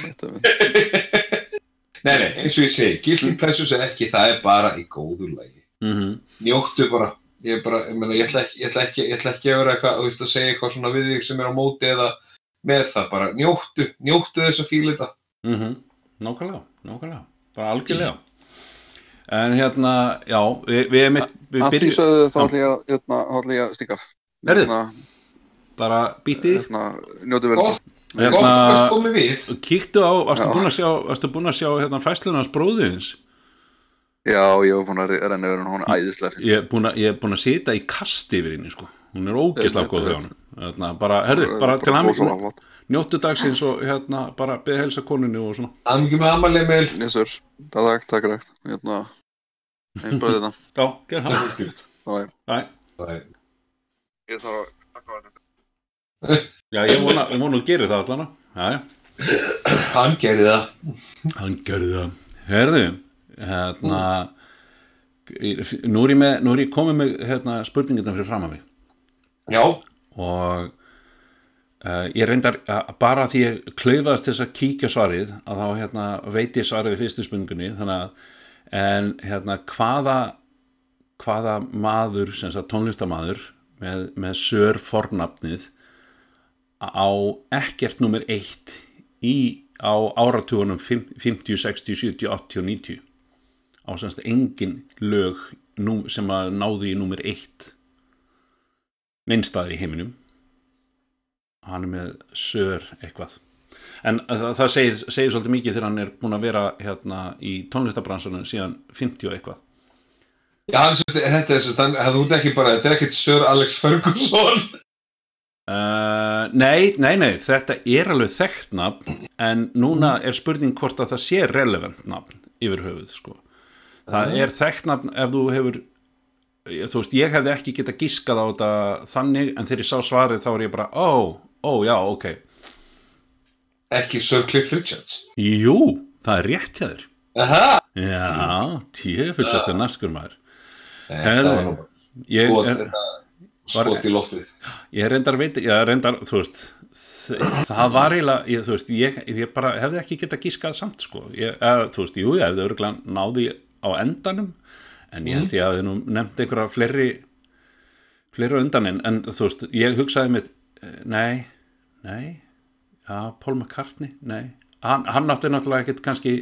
Nei, nei, eins og ég segi, guilty pleasures er ekki, það er bara í góðu lagi. mhm Njóttu bara, ég bara, ég meina, ég ætla ekki, ég ætla ekki, ég ætla ekki að vera eitthvað, þú veist, að segja eitthvað svona við þig sem er á móti eða með það, bara njóttu, njóttu þess að fíla þetta. Mm Nákvæmlega, nákvæmlega, bara algjörlega En hérna, já, við, við, við, við að því byrjum sögðu þá ætla ég að hérna, þá ætla ég að stíka. Hérna, bara bítið hérna, njótu vel Gott, Hérna- gott að komi við. Kíktu á, varstu búin að sjá, varstu búin að sjá hérna fæslunars bróðins Já, ég var búin að re- renna yfir hún, hún er æðislega fyrir Ég er búin að, er sita í kasti yfir henni, sko. Hún er ógeðslega góð hjá hann hérna, bara, herðu, bara til hann njóttu dagsins og hérna, bara beða helsa konunni og svona. Það er mikið með amalið með Yes sir, takk, takk, takk, takk. Hérna, eins bara þetta. Já, gerð það. Það var Æ, Ég þarf að taka á þetta. Já, ég vona, ég vona að gera það allan Já, já Hann gerði það. Hann gerði það. Herðu, hérna Nú er ég, með, nú er ég komið með hérna, spurningarna fyrir fram að mig. Já, og uh, ég reyndar að bara því ég klaufaðast þess að kíkja svarið að þá hérna, veit ég svarið við fyrstu spurningunni þannig að en hérna hvaða hvaða maður, tónlistamaður með, með sör fornafnið á ekkert nummer eitt í á áratugunum 50, 60, 70, 80 og 90 á semst engin lög sem að náðu í nummer eitt neinstaðar í heiminum hann er með sör eitthvað en það, það segir, segir svolítið mikið þegar hann er búin að vera hérna í tónlistabransunum síðan 50 og eitthvað já þetta er sérst, hann, það út ekki bara, þetta er ekkert Sir Alex Ferguson. Uh, nei, nei, nei, þetta er alveg þekkt nafn en núna er spurning hvort að það sé relevant nafn yfir höfuð sko. Það er þekkt nafn ef þú hefur þú veist, ég hefði ekki getað giskað á þetta þannig en þegar ég sá svarið þá er ég bara, ó, ó, já, ok Ekki Sir Cliff Richards. jú, það er rétt hjá þér Aha! já, tjöfull eftir naskur maður Þetta var nú ég skot, er, þetta skot í loftið. ég reyndar veit, ég reyndar, þú veist það var eiginlega, ég, þú veist ég, ég bara hefði ekki getað gískað samt sko, ég, eða, þú veist, jú, ég hefði örgulega náði á endanum en ég held ég að þið nú nefnt einhverja fleiri fleiri á undan en, þú veist, ég hugsaði mitt eh, nei, nei já, Paul McCartney, nei. Hann, hann átti náttúrulega ekkert kannski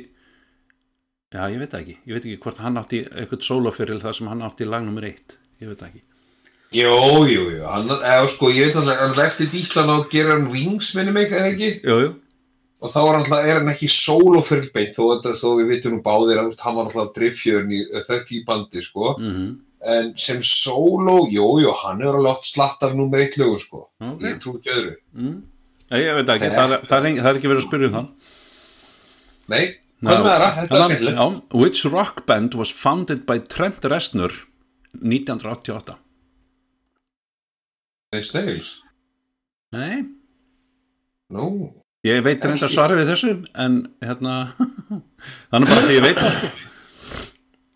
já, ég veit það ekki ég veit ekki hvort hann átti eitthvað sólofyril þar sem hann átti lag nummer eitt ég veit það ekki. Jú, jú, jú, hann, eða sko, ég veit hann eftir díklan á að gera hann Wings, minni mig, eða ekki? jú, jú, Og þá er er hann ekki solo fyrirbeint, þó, þó við vitum nú báðir að hann var alltaf driffjörn í þekkt í bandi, sko. mhm En sem solo, jú, jú, hann er alveg átt slattar nummer eitt lögu, sko. Ok. Ég trú ekki öðru. Nei, ég veit ekki, það, það, er, það er ekki verið að spyrja um það Nei, hvað með það? Þetta er skemmtilegt. Which rock band was founded by Trent Reznor 1988 Nei, Snails. Nei, Nú, ég veit reynda svara við þessu en hérna þannig bara því ég veit það sko.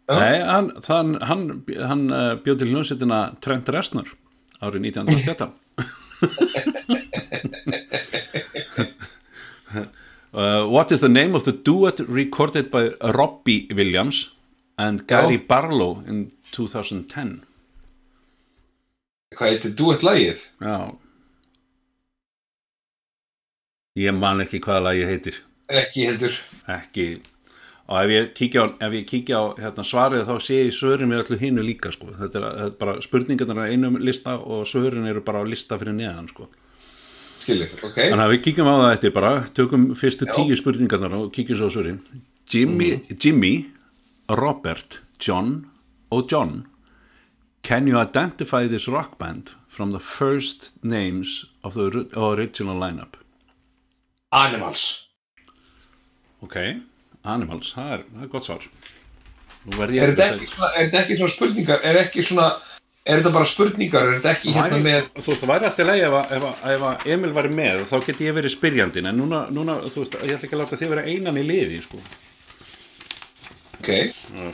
Nei, hann, þann, hann, hann uh, bjóð til hljómsveitina Trent Reznor árið 1988 uh, What is the name of the duet recorded by Robbie Williams and Gary Já. Barlow in 2010 hvað heitir duett lagið? Já Ég man ekki hvaða lagi heitir Ekki heldur. ekki og ef ég kíkja á, ef ég kíkja á hérna, svarið þá sé ég svörin við öllu hinu líka sko. þetta, er, þetta er bara spurningarnar á einum lista og svörin eru bara á lista fyrir neðan sko. Skilir, ok. þannig að við kíkjum á það eftir bara tökum fyrstu Já. tíu spurningarnar og kíkjum svo á svörin Jimmy, Jimmy Robert, John og John Can you identify this rock band from the first names of the ori- original lineup? Animals. Ok, Animals, það er, það er gott svar. Nú verð ég Er þetta ekki er ekki svona spurningar, er ekki svona, er þetta bara spurningar, er þetta ekki hérna með, Þú veist, það væri alltaf leið ef, ef, ef Emil væri með þá geti ég verið spyrjandinn en núna, núna, þú veist, ég ætla ekki að láta þið vera einan í liði sko. ok,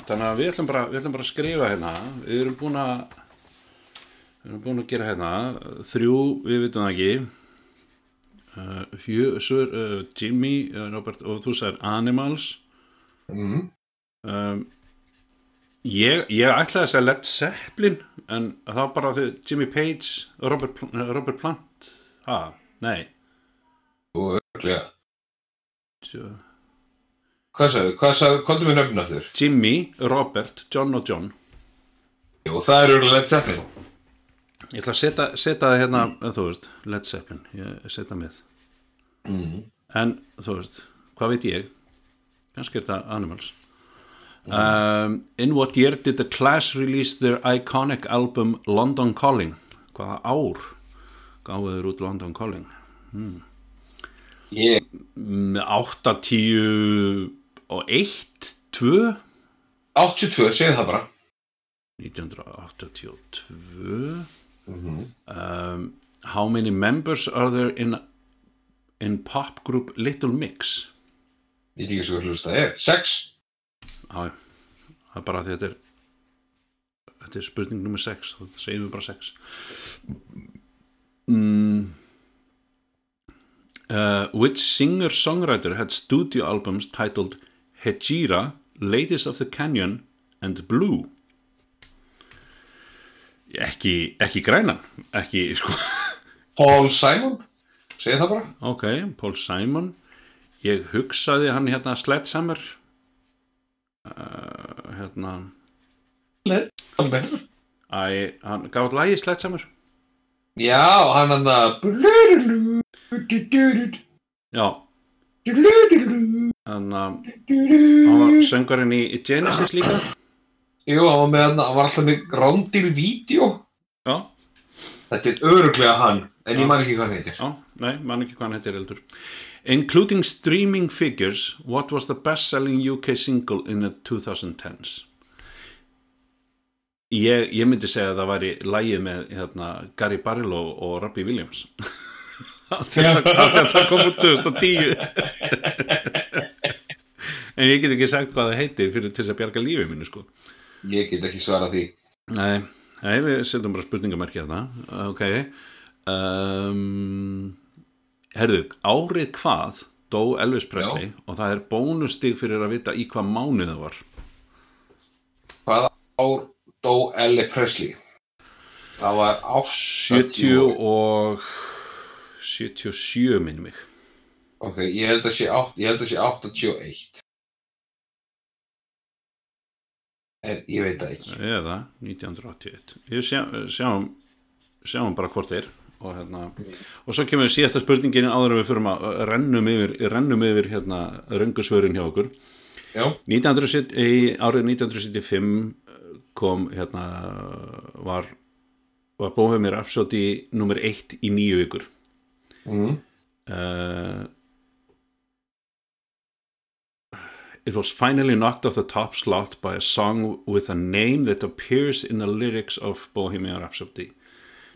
þannig að við ætlum bara, við ætlum bara að skrifa hérna. Við erum búin að við erum búin að gera hérna þrjú, við vitum það ekki uh, fjö, sur, uh, Jimmy, uh, Robert og þú sagðir Animals mm. um, ég, ég ætlaði að segja Led Zeppelin en var bara því Jimmy Page og Robert, eh, Robert Plant ha, nei og örglega. Hvað sagði, hvað sagði, komdu með nöfn aftur? Jimmy, Robert, John og John Jú, það er örglega Led Zeppelin. Ég ætla að setja, setja hérna þú veist, Led Zeppelin ég setja með. En þú veist, hvað veit ég? Kannski er það Animals. Um, In what year did the Clash release their iconic album London Calling? Hvaða ár gáðu þeir út London Calling? Ég, Með 8, 10 og 1, 2 82, segðu það bara. 1982 um, How many members are there in in pop group Little Mix Ég veit ekki svo hlust það er. Sex. Já, það er bara því að þetta er þetta er spurning nummer 6 þá segjum við bara 6 mm. uh, Which singer-songwriter had studio albums titled Hejira, Ladies of the Canyon and Blue ekki, ekki grænan ekki, sko Paul Simon. Segðu það bara. ok, Paul Simon ég hugsaði hann hérna Sledgehammer uh, hérna Led Zeppelin. Æ, hann gaf alltaf lagi Sledgehammer Já, hann hann að... Já, að hann var söngarinn í Genesis líka Jú, hann var með hann, hann var alltaf með rándýr vídeo. Já, Þetta er öruglega hann, en ég man ekki hvað hann heitir. já, nei, mann ekki hvað hann heitir eldur Including streaming figures What was the best selling UK single in the 2010s? Ég, ég myndi segja að það væri lægið með hérna, Gary Barlow og Robbie Williams að það kom út 2010 En ég get ekki sagt hvað það heitir fyrir til þess að bjarga lífið mínu sko Ég get ekki svarað því. Nei, nei við setjum bara spurningamerki að það Ok. Um, Herðu, árið hvað dó Elvis Presley? Og það er bónustig fyrir að vita í hvað mánuð það var. Hvaða ár dó Ellie Presley? Það var 70 og 77 minni mig. Ok, ég held að sé, átt, ég held að sé 81 En ég veit það ekki. Eða 1981 við sjá, sjáum sjáum bara hvort þeir og, hérna, og svo kemur síðasta spurningin áður við fyrir að rennum yfir, rennum yfir hérna, röngusvörin hjá okkur. Já, 1970, í árið 1975 kom hérna var, var Bohemian Rhapsody nummer 1 í nýju vikur. Mm. uh, It was finally knocked off the top slot by a song with a name that appears in the lyrics of Bohemian Rhapsody.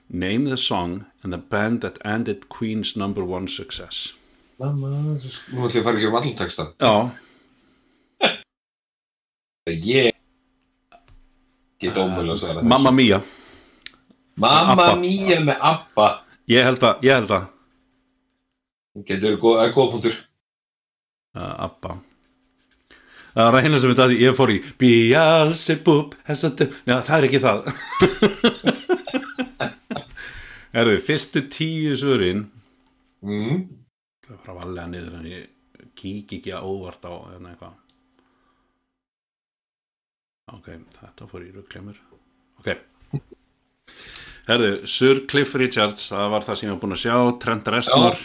Name the song and the band that ended Queen's number one success. Mamma, nú ætlum ég að fara ekki um allan texta Já, Ég get ómögulega að svara þessu. Mamma Mia. Mamma mía með Abba Ég held að, ég held að, Getur þú góð, góða punktur uh, Abba. Það er eina sem við dæði, ég fór í Beelzebub, það er ekki það. Erðu, fyrstu tíu svörin. Mm. Það er bara valega niður en ég kík ekki óvart á hérna eitthvað. Ok, þetta fór í rugglemur Ok. Herðu, Sir Cliff Richards það var það sem ég var búin að sjá Trent Reznor.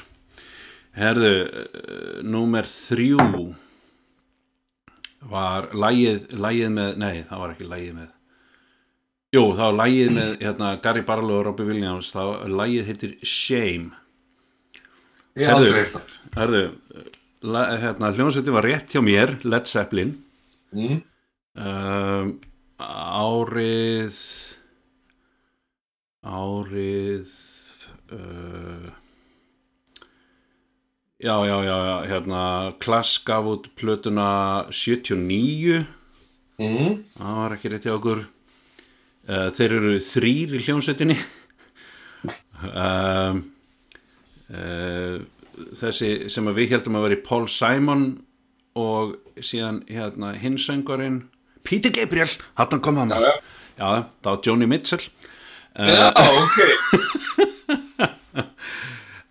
Herðu, uh, númer þrjú var lægið, lægið með, nei það var ekki lægið með. Jú, það var lægið með hérna, Gary Barlow og Robbie Williams. Það var, lægið heitir Shame. Ég aldrei la- hérna, hljómsveitin var rétt hjá mér, Led Zeppelin. Mm. um, árið árið uh, já, já, já, hérna, Klass gaf út plötuna 79 Mm. það var ekki rétt hjá okkur. Uh, þeir eru þrýr í hljómsveitinni. Um, uh, þessi sem við heldum að vera Paul Simon og síðan hérna hinsöngurinn Peter Gabriel, hann kom hann. Já, já. já, það var Joni Mitchell. Já, ok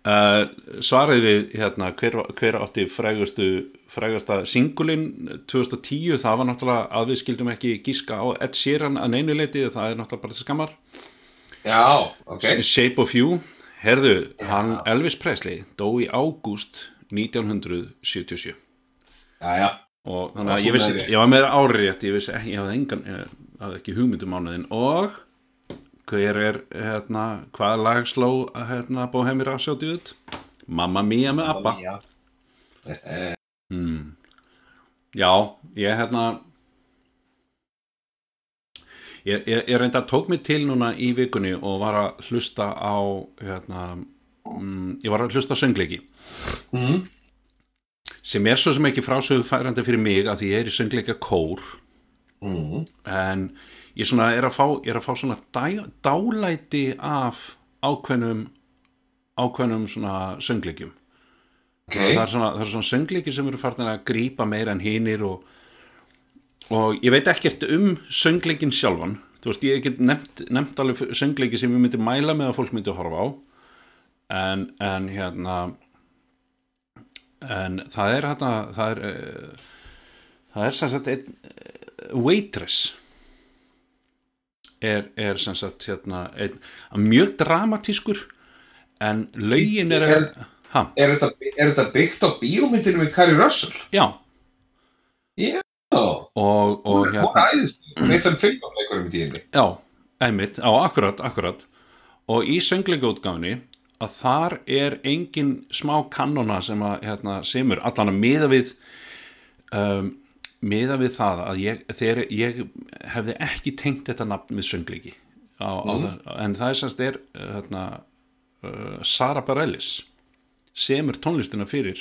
uh, svaraði við hérna, hver, hver átti frægustu frægasta singulinn 2010, það var náttúrulega að við skildum ekki gíska á Ed Sheeran að neinu leiti, það er náttúrulega bara þessi skammar. Já, ok. Shape of You, herðu hann Elvis Presley dó í ágúst 1977 Já, já. Og þannig að ég vissi, ég var með ári rétt ég vissi ég hafði engan ég hafði ekki hugmyndum mánuðin og hver er, hérna, hvað lag sló hérna, Bohemi Rhapsody út? Mamma Mia með Abba Hmm. Já, ég hérna ég, ég, ég reynda tók mig til núna í vikunni og var að hlusta á hérna mm, ég var að hlusta söngleiki mm. sem er svo sem ekki frásögu færandi fyrir mig að því ég er í söngleika kór Mm. en ég svona er að fá, er að fá svona dæ, dálæti af ákveðnum ákveðnum svona söngleikjum. Ok. Það er svona, er svona söngleiki sem eru farin að grípa meira en hinir og, og ég veit ekkert um söngleikin sjálfan. Þú veist, ég get nefnt, nefnt alveg söngleiki sem ég myndi mæla með að fólk myndi horfa á. En, en hérna en það er hérna það er uh, það er sem sagt einn uh, waitress er, er sem sagt hérna einn, mjög dramatískur en lögin er Er þetta, er þetta byggt á bíómyndinu með Carrie Russell? já. Já. Og, og Hún hérna, æðist Með þann fylgjáleikurum í tíðinni já, einmitt, á akkurat, akkurat. Og í söngleikaútgáfinni að þar er engin smá kannona sem að hérna, semur allan að miða við um, miða við það að ég, þegar ég hefði ekki tengt þetta nafn við söngleiki á, á það, en það er semst er hérna, uh, Sara Bareilles semur tónlistina fyrir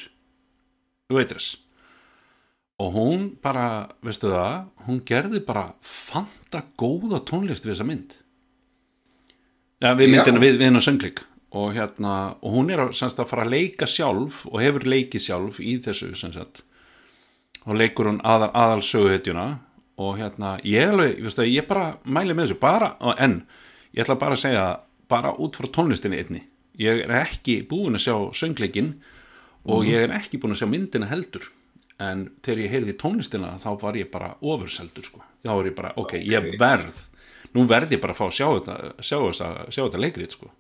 Waitress. Og hún bara, veistu það hún gerði bara fanta góða tónlist við þessa mynd. Ja, við myndina við, við hennar söngleik. Og hérna, og hún er að, semst, að fara að leika sjálf og hefur leikið sjálf í þessu sem sagt og leikur hún aðal, aðal söguhetjuna. Og hérna, ég alveg, ég veist að ég bara mæli með þessu, bara, en ég ætla bara að segja bara út frá tónlistinni einni. Ég er ekki búin að sjá söngleikin og ég er ekki búin að sjá myndina heldur. En þegar ég heyrði tónlistina þá var ég bara ofurseldur sko. þá var ég bara, ok, ég verð nú verð ég bara að fá að sjá þetta sjá, sjá, sjá þetta leikrið sko.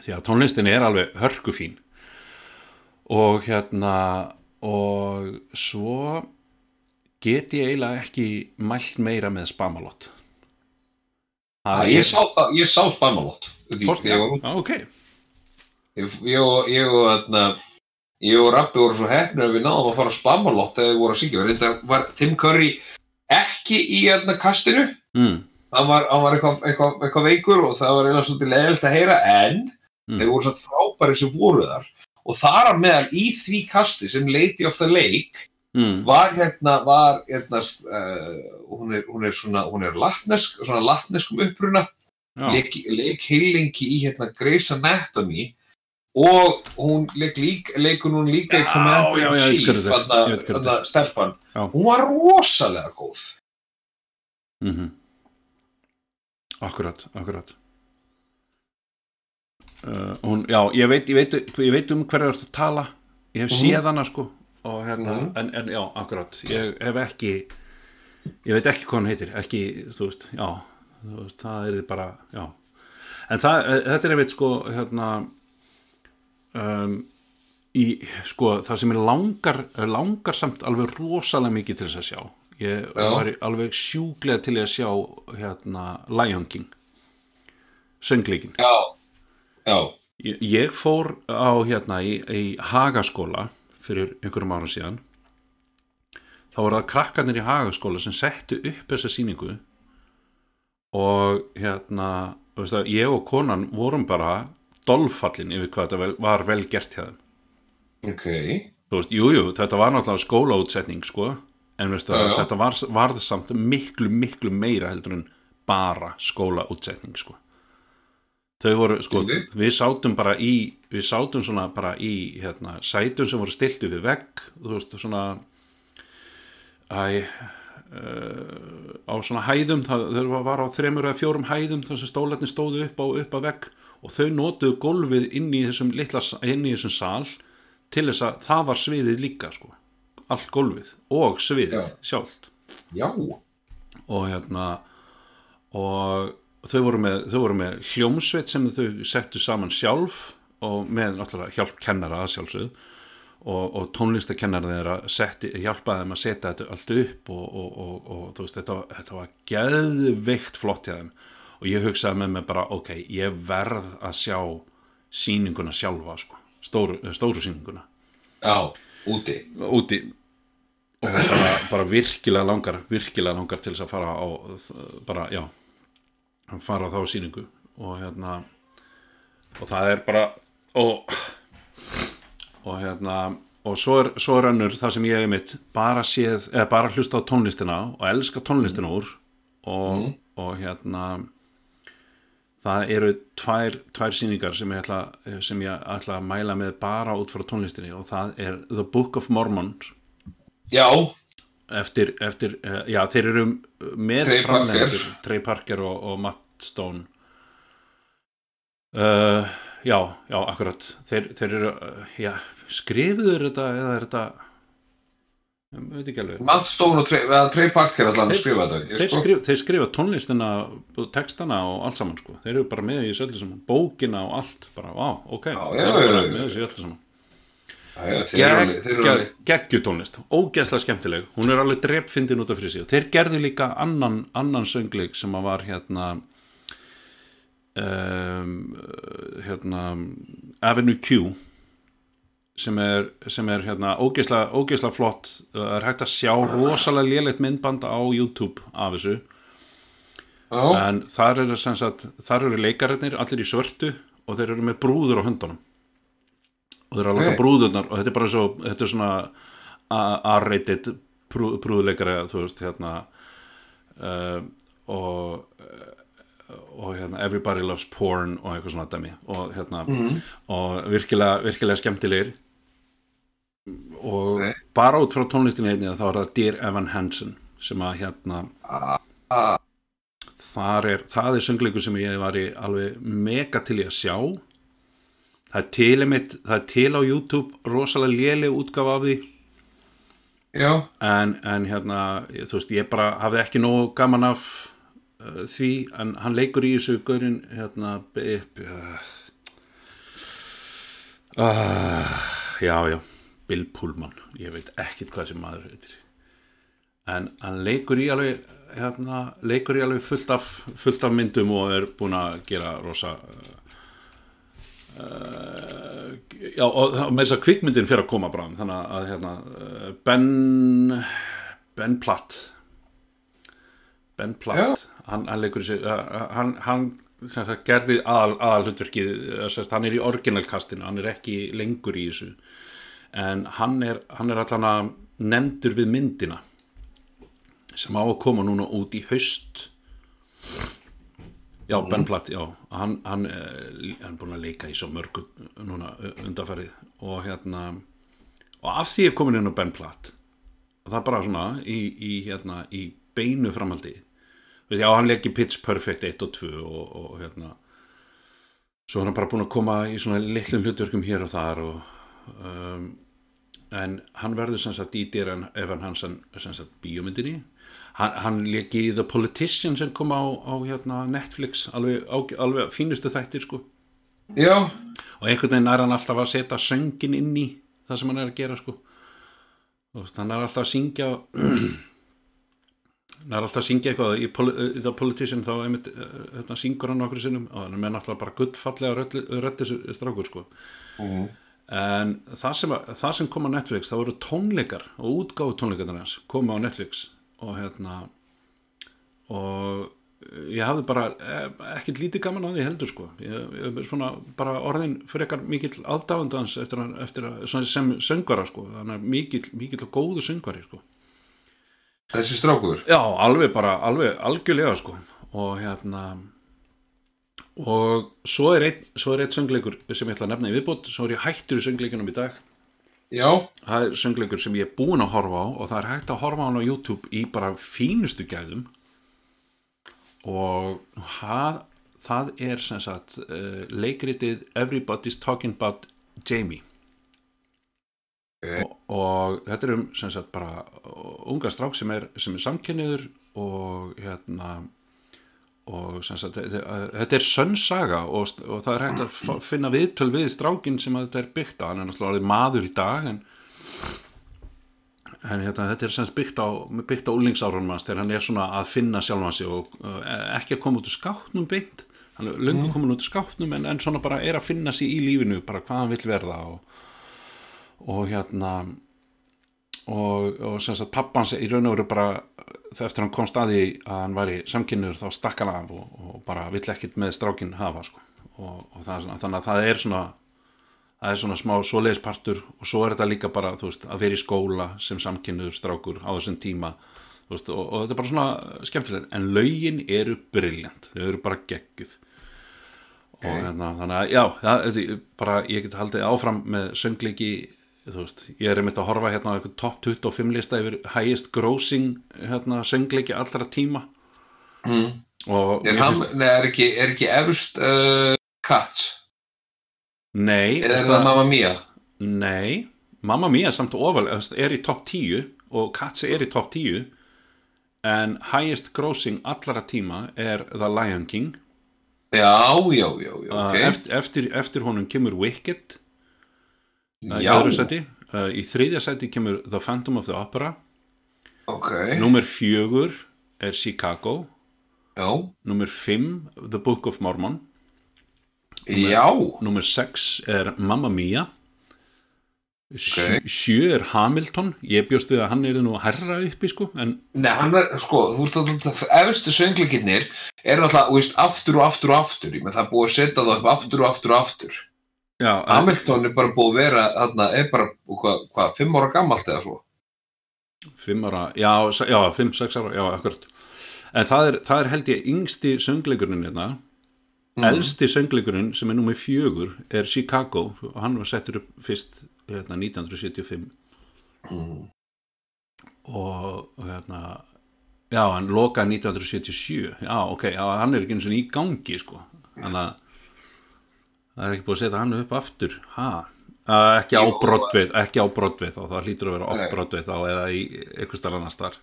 því að tónlistin er alveg hörkufín. Og hérna og svo get ég eiginlega ekki mælt meira með spamalott Að ég sá ég sá spamalott Fórst, já, ég, og- og Rappi voru svo hefnir að við náðum að fara á spamalott þegar við voru að syngja. Reynda var Tim Curry ekki í þarna kastinu. Mm, hann var, hann var eitthvað, eitthvað, eitthvað veikur og það var eiginlega svolítið leðilt að heyra en Mm. þeir voru svona frábæri sem voru þar og þar að meðal í því kasti sem Lady of the Lake mm, var hérna, var hérna uh, hún, er, hún er svona, hún er latnesk, svona latneskum uppruna. Leik, leik heilingi í hérna Grey's Anatomy og hún leik lík, leikur hún líka í Commander in Chief þarna þetta stelpan, Já. hún var rosalega góð. Mhm. Akkurat, akkurat uh, hún, já, ég veit, ég veit, ég veit um hverju þú ert að tala. Ég hef Mhm. séð hana sko. Og hérna, Mhm. en, en já, akkurat. Ég hef ekki ég veit ekki hvað hann heitir, ekki, þú veist já, þú veist, það er bara já, en það, eh, þetta er einmitt sko, hérna um, í, sko, það sem er langar langar samt alveg rosalega mikið til þess að sjá. Ég Já. var alveg sjúglega til að sjá hérna Lion King. Söngleikin já, ég, ég fór á hérna í, í Hagaskóla fyrir einhverjum ára síðan. Þá voru það krakkarnir í Hagaskóla sem settu upp þessa sýningu og hérna veist að, ég og konan vorum bara dolfallin yfir hvað þetta vel, var vel gert hjá þeim. Ok. Þú veist, jú, jú, þetta var náttúrulega skólaútsetning sko, en veistu að þetta var, varð samt miklu, miklu meira heldur en bara skólaútsetning sko þau voru, sko, við sátum bara í við sátum svona bara í hérna, sætum sem voru stiltu við vegg þú veist, svona æ uh, á svona hæðum það, þau var á þremur eða fjórum hæðum þar sem stólarnir stóðu upp á upp að vegg og þau notuðu gólfið inn í þessum litla, inn í þessum sal til þess að það var sviðið líka sko, allt gólfið og sviðið Já. sjálft. Já, og hérna og þau voru með, þau voru með hljómsveit sem þau settu saman sjálf og með náttúrulega hjálp kennara að sjálfsögðu. Og, og tónlistakennara þeirra setti, hjálpaði þeim að setja þetta allt upp og, og, og, veist, þetta, þetta var geðveikt flott hjá þeim. Og ég hugsaði með mig bara, ok, ég verð að sjá sýninguna sjálfa sko, stóru, stóru sýninguna. Já, úti. Úti. Og bara, bara virkilega langar virkilega langar til þess að fara á bara, já fara á þá sýningu og hérna og það er bara og og hérna og svo er, svo er önnur það sem ég hef mitt bara séð, bara hlusta á tónlistina og elska tónlistina úr og, og hérna það eru tvær, tvær sýningar sem ég, ætla, sem ég ætla að mæla með bara út frá tónlistinni og það er The Book of Mormon. Já, eftir, eftir uh, já þeir eru með Parker. Trey Parker og, og Matt Stone. Uh, já, já, akkurat. Þeir, þeir eru, uh, já skrifuður þetta eða er þetta ég veit ekki alveg. Matt Stone og Trey, Trey Parker allan Þeir- skrifa þetta. Þeir, skrif, þeir skrifa tónlistina og textana og allt saman sko. þeir eru bara með í þessu öllu saman. Bókina og allt, bara, vá, ok. Já, þeir eru bara með þessu öllu saman geggjutónlist, ógeðslega skemmtileg. Hún er alveg drepfindin út af fyrir sig. Og þeir gerðu líka annan, annan söngleik sem að var hérna um, hérna Avenue Q sem er, sem er hérna ógeðslega, ógeðslega flott. Það er hægt að sjá rosalega lélegt myndband á YouTube af þessu. Já, en þar eru, sagt, þar eru leikararnir allir í svörtu og þeir eru með brúður á höndunum og þeir eru að láta Ok. brúðurnar og þetta er bara svo, þetta er svona a- R-rated brú, brúðuleikari þú veist hérna uh, og og hérna Everybody Loves Porn og eitthvað svona dæmi og hérna og virkilega, virkilega skemmtilegir og Ok. bara út frá tónlistinni einni þá er það Dear Evan Hansen sem að hérna ah, þar er, það er söngleikur sem ég var í alveg mega til í að sjá það er til einmitt, það er til á YouTube rosalega léleg útgáfa af því. Já, en, en hérna, þú veist, ég bara hafði ekki nógu gaman af uh, því, en hann leikur í þessu gaurin, hérna b- uh, uh, já, já Bill Pullman, ég veit ekkit hvað sem maður heitir. En hann leikur í alveg hérna, leikur í alveg fullt af fullt af myndum og er búin að gera rosa uh, já, og með þess að kvikmyndin fyrir að koma bráðum þannig að hérna, uh, Ben Ben Platt. Ben Platt. Hann, hann leikur í sig uh, hann, hann gerði aðal, aðal hann er í originalkastinu, hann er ekki lengur í þessu. En hann er, hann er allan að nefndur við myndina sem á að koma núna út í haust já, Ben Platt, já. Hann, hann, eh, hann er búin að leika í svo mörgu núna eh, undanfærið og hérna og af því er komin inn á Ben Platt og það er bara svona í, í, hérna, í beinu framhaldi. Veist, já, hann leiki Pitch Perfect 1 og 2 og, og hérna svo er hann bara búin að koma í svona litlum hlutverkum hér og þar og um, en hann verður sem sagt í Dyran Evan Hansen sem sagt bíómyndinni hann, hann leki í The Politician sem kom á, á hérna, Netflix alveg, á, alveg fínustu þættir sko. Já, og einhvern veginn er hann alltaf að setja söngin inn í það sem hann er að gera sko. Veist, hann er alltaf að syngja hann er alltaf að syngja eitthvað í, í The Politician þá einmitt, uh, þetta syngur hann okkur sinnum. Og hann er með náttúrulega bara gullfallega röddis strákur sko. En það sem, að- það sem kom á Netflix það voru tónleikar og útgáfu tónleikarnar hans koma á Netflix og hérna og ég hafði bara eh, ekkert lítið gaman á því heldur sko. Ég, ég svona bara orðin frekar mikill aðdáðandans eftir, að- eftir að, sem söngvara sko. Þannig mikill, mikill og góðu söngvari sko. Þessi strákur? Já, alveg bara, alveg, algjörlega sko. Og hérna og svo er einn svo er einn söngleikur sem ég ætla að nefna í viðbót. Svo er ég hættur í söngleikunum í dag Já, það er söngleikur sem ég er búinn að horfa á og það er hægt að horfa á hann á YouTube í bara fínustu gæðum. Og það, það er sem sagt uh, leikritið Everybody's Talking About Jamie. Ok. og, og þetta er um sem sagt bara unga strák sem er, er samkynniður og hérna og sagt þetta er sönnsaga og, og það er hægt að finna viðtöl við strákin sem þetta er byggt á. Hann er náttúrulega maður í dag en en hérna, þetta er sem sagt byggt á, byggt á úlingsárunum hans þegar hann er svona að finna sjálfan sig og uh, ekki að koma út úr skáttnum beint. Hann er löngu komin út úr skáttnum en, en svona bara er að finna sig í lífinu bara hvað hann vill verða og, og hérna og, og sem sagt pappans í raun og veru bara eftir hann komst að því að hann væri samkynnur þá stakk hann af og, og bara vill ekkit með strákin hafa sko. og, og það svona, þannig að það er svona það er svona smá svoleiðispartur og svo er þetta líka bara veist, að vera í skóla sem samkynnuður strákur á þessum tíma veist, og, og þetta er bara svona skemmtilegt. En lögin eru briljant. Þau eru bara gegguð og hérna, þannig að já, það, bara ég get haldið áfram með söngleiki þú veist, ég er einmitt að horfa hérna á eitthvað top 25 lista yfir highest grossing hérna, söngleiki allra tíma. Mm. og er, hann, finnst- nei, er ekki, er ekki efst uh, Cats nei, er það Mamma Mia Nei, Mamma Mia samt ofal er í topp 10 og Cats er í topp 10 en highest grossing allara tíma er The Lion King. Já, já, já, já, uh, ok eftir, eftir, eftir honum kemur Wicked. uh, í öðru seti uh, í þriðja seti kemur The Phantom of the Opera. Ok. Númer fjögur er Chicago. Já, Númer fimm The Book of Mormon. Já, Númer 6 er Mamma Mia Sjö, Ok. sjö er Hamilton. Ég bjóst við að hann er nú herra uppi sko En Nei, hann er, sko, þú veist að það efstu söngleikinnir er náttúrulega, veist, aftur og aftur og aftur, menn það er búið að setja það upp aftur og aftur og aftur. Já, Hamilton er bara búið að vera, þarna, er bara, hvað, hva, fimm ára gammalt eða svo? fimm ára Já, já fimm, sex ára, já, akkurat. En það er, það er held ég yngsti söngleikurinn hérna. Elsti söngleikurinn sem er númer fjögur er Chicago. Og hann var settur upp fyrst hérna, 1975 og, og hérna já, hann lokaði 1977 já, ok, já, hann er ekki eins og í gangi sko, þannig að það er ekki búið að setja hann upp aftur. Ha, ekki á brotvið ekki á brotvið þá, það hlýtur að vera off brotvið þá eða í eitthvað starf annars þar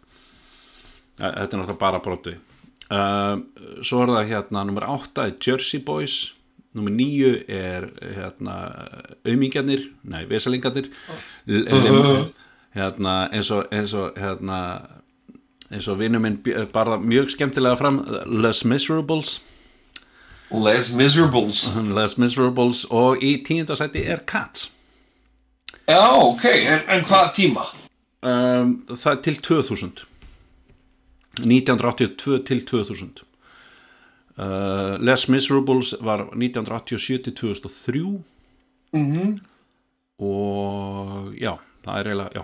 þetta er náttúrulega bara brotvið uh, svo er það hérna nummer 8 er Jersey Boys nummer 9 er hérna aumingjarnir, nei, vesalingarnir L- hérna eins og eins og hérna eins og vinnum minn bj- barða mjög skemmtilega fram Les Miserables Les Miserables. Les Miserables og í tíundasæti er Cats. Já, ok, en, en hvaða tíma? um, það er til 2000 1982 til 2000 uh, Les Miserables var 1987 til 2003 Mhm. og já, það er eiginlega já.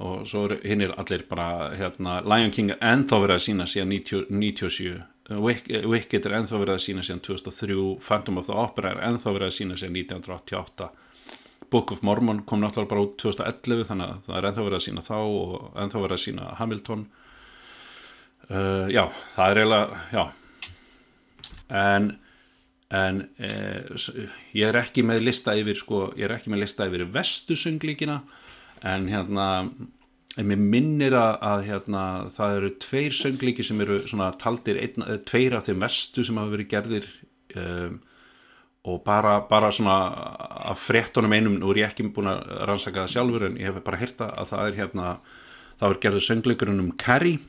Og svo er hinn er allir bara hérna, Lion King er ennþá verið að sína síðan 90, 97 Wick- Wicked er ennþá verið að sína síðan 2003 Phantom of the Opera er ennþá verið að sína síðan 1988 Book of Mormon kom náttúrulega bara út 2011 þannig að það er ennþá verið að sína þá og ennþá verið að sína Hamilton. Uh, já, það er eiginlega já. En en eh, ég er ekki með lista yfir sko, ég er ekki með lista yfir vestu sönglíkina en hérna en mér minnir að, að hérna, það eru tveir sönglíki sem eru svona taldir einn, eh, tveir af þeim vestu sem hafa verið gerðir um, og bara, bara svona af fréttunum einum, nú er ég ekki búin að rannsaka það sjálfur en ég hef bara hýrta að það er hérna það er gerður sönglíkurinn um Carrie.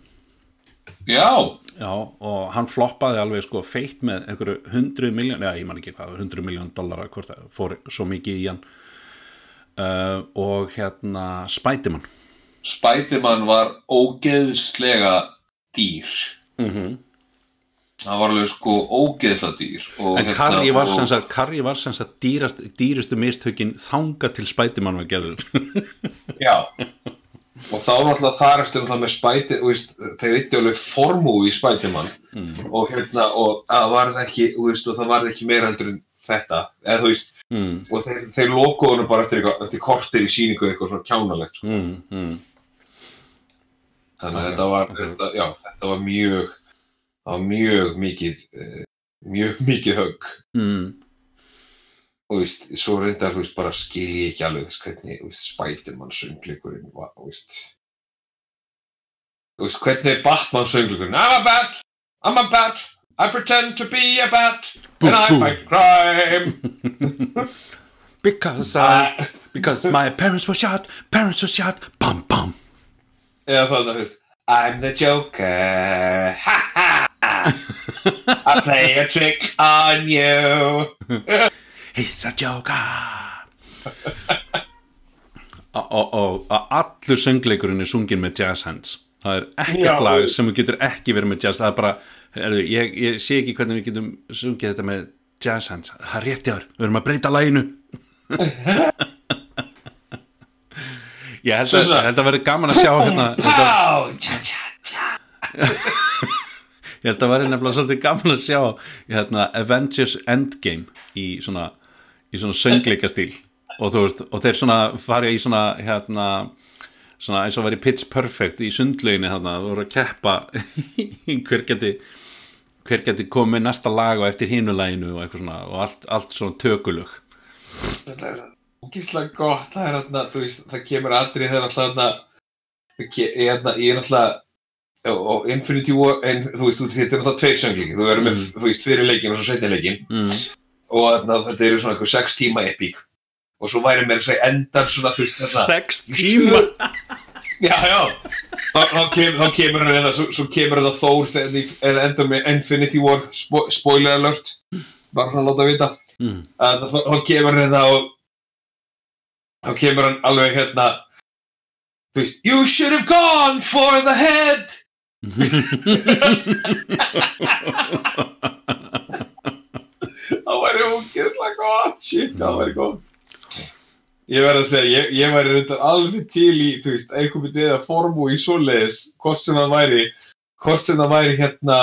Já, Já, og hann floppaði alveg sko feitt með einhverju hundru miljón, já ég man ekki hvað, hundru miljón dollara, hvort það fór svo mikið í hann. Uh, og hérna Spiderman Spiderman var ógeðslega dýr. Mm Það var alveg sko ógeðslega dýr en Carrie var, og- sem sagt, Carrie var sem sagt dýrast, dýrustu mistökin þanga til Spiderman var gerður. Já. Og þá náttúrulega þar eftir náttúrulega með þú veist, þeir eittu alveg formú í Spiderman. Og hérna og það var ekki, veist, það var ekki meira heldur en þetta, eða þú veist mm, og þeir, þeir lokuðu honum bara eftir, eftir kortir í síningu eitthvað svona kjánalegt sko. mm, mm. Þannig að þetta var þetta, já, þetta var mjög var mjög mikið eh, mjög mikið högg. Mm. og veist, svo reyndar, þú veist, bara skil ég ekki alveg, veist, hvernig, Spiderman söngleikurinn var, þú veist. Þú veist, hvernig er Batman söngleikurinn? I'm a bat, I'm a bat I pretend to be a bat and I fight crime. Because, I, because my parents were shot parents were shot, bam bam eða þannig, þú veist I'm the Joker ha ha. Ha I play a trick on you. He's a joker. Og, og, og að allur söngleikurinn er sungin með jazz hands. Það er ekkert Já. lag sem við getur ekki verið með jazz. Það er bara, er, ég, ég sé ekki hvernig við getum sungið þetta með jazz hands. Það er rétt jáður, við erum að breyta laginu ég held að, held að verið gaman að sjá hérna, ég held að- verið nefnilega svolítið gaman að sjá hérna, Avengers Endgame í svona, í svona söngleikastíl. Og þú veist, og þeir svona fara í svona hérna svona eins og verið pitch perfect í sundlauginni þarna, þú voru að keppa hver geti hver geti komið næsta lag og eftir hinulaginu og eitthvað svona og allt, allt svona tökulög ógíslega gott, það er hérna, þú veist, það kemur aðrið þegar alltaf hérna, ég hérna, ég er alltaf, og Infinity War, en þú veist, þetta er alltaf tveir söngleiki, þú verður með, þú veist, fyrir leikin og svo setni leikin, mm. og hérna, þetta eru svona eitthvað sex tíma epík, og svo væri mér að segja endar svona, þú veist, þetta, sex tíma? já, já, þá, þá, kem, þá kemur hann eða, svo, svo kemur hann að Thor þegar eða endar með Infinity War, spo, spoiler alert, bara svona að láta vita, mm. að þá kemur hann það og þá kemur hann alveg hérna þú veist You should have gone for the head. Það væri ógeðslega gott. Shit, það væri gott. Ég verð að segja, ég, ég væri reyndar alveg til í, þú veist, einhvern veginn eða formu í svoleiðis, hvort sem það væri hvort sem það væri hérna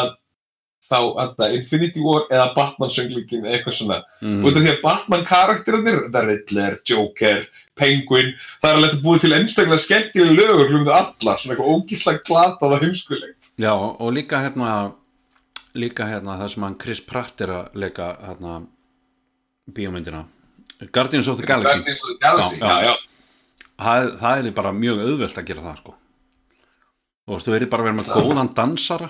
þá að Infinity War eða Batman sönglíkin eitthvað svona. Mhm. út af því að Batman karakterarnir það er Riddler, Joker, Penguin það er alveg að búið til einstaklega skemmtilega lögur hlumðu alla, svona eitthvað ógíslega glatað og heimskulegt. Já, og líka hérna líka hérna það sem hann Chris Pratt er að leika hérna bíómyndina. Guardians of the Galaxy. Guardians of the Galaxy, Já, já, já. það, það er bara mjög auðvelt að gera það sko. Og þú veist, þú verður bara að vera með góðan dansara.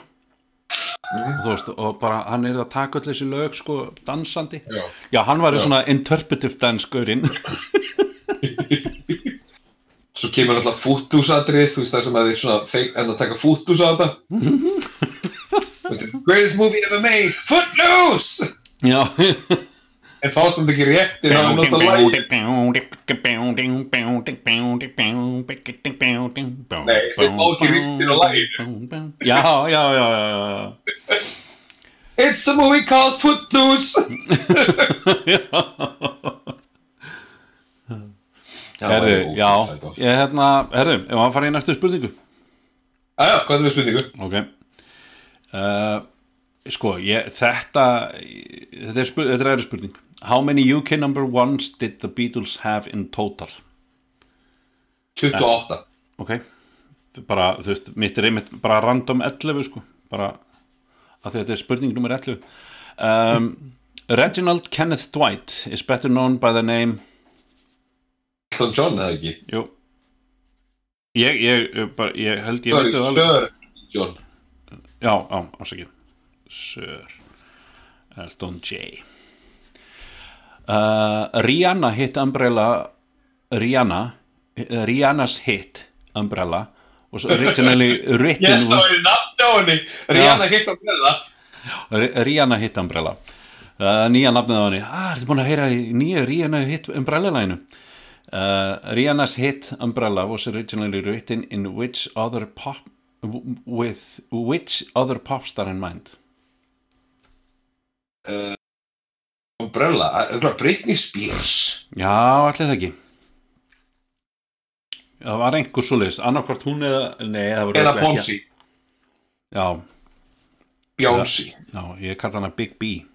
Og þú veist, og bara hann er að taka öll þessi lög sko, dansandi. Já. já hann var svona interpretive dansgurinn svo kemur alltaf fútúsadrið þú veist það sem að þið svona feik, en að taka fútús á þetta greatest movie ever made Footloose já en fást hann ekki rétt en hann nota lægi Nei, þeir má ekki réttin á laginu. Já, já, já, já, já. It's a movie called Footloose Herðu, já, ég hérna, herðu, ef maður fara í næstu spurningu. Æja, hvað er með spurningu? Ok. Uh, Sko, ég, þetta þetta er, spur, þetta er spurning. How many UK number ones did the Beatles have in total? 28 Ok. Bara, þú veist, mitt er einmitt bara random 11 sko, bara að þetta er spurning nummer 11 um, Reginald Kenneth Dwight is better known by the name Elton John eða ekki? Jú. Ég, ég, bara, ég held ég Sorry, það. Sir John. Já, já, ásakið Sir Elton J. Uh, Rihanna hit Umbrella Rihanna Rihanna's hit Umbrella was originally Ég written það væri nafn á henni Rihanna hitt á brella with, Rihanna hit Umbrella. Uh, nýja nafnið á henni. Ah, ertu búin að heyra nýja Rihanna hit Umbrella læginu uh, Rihanna's hit Umbrella was originally written in which other pop with which other pop star in mind? Umbrella, það er Britney Spears? Já, allir það ekki. Það var einhver svoleiðis. Annarkvort hún eða, nei, það voru örugglega Bonsi, Já, Bjónsi, já, ég kalla hana Big B.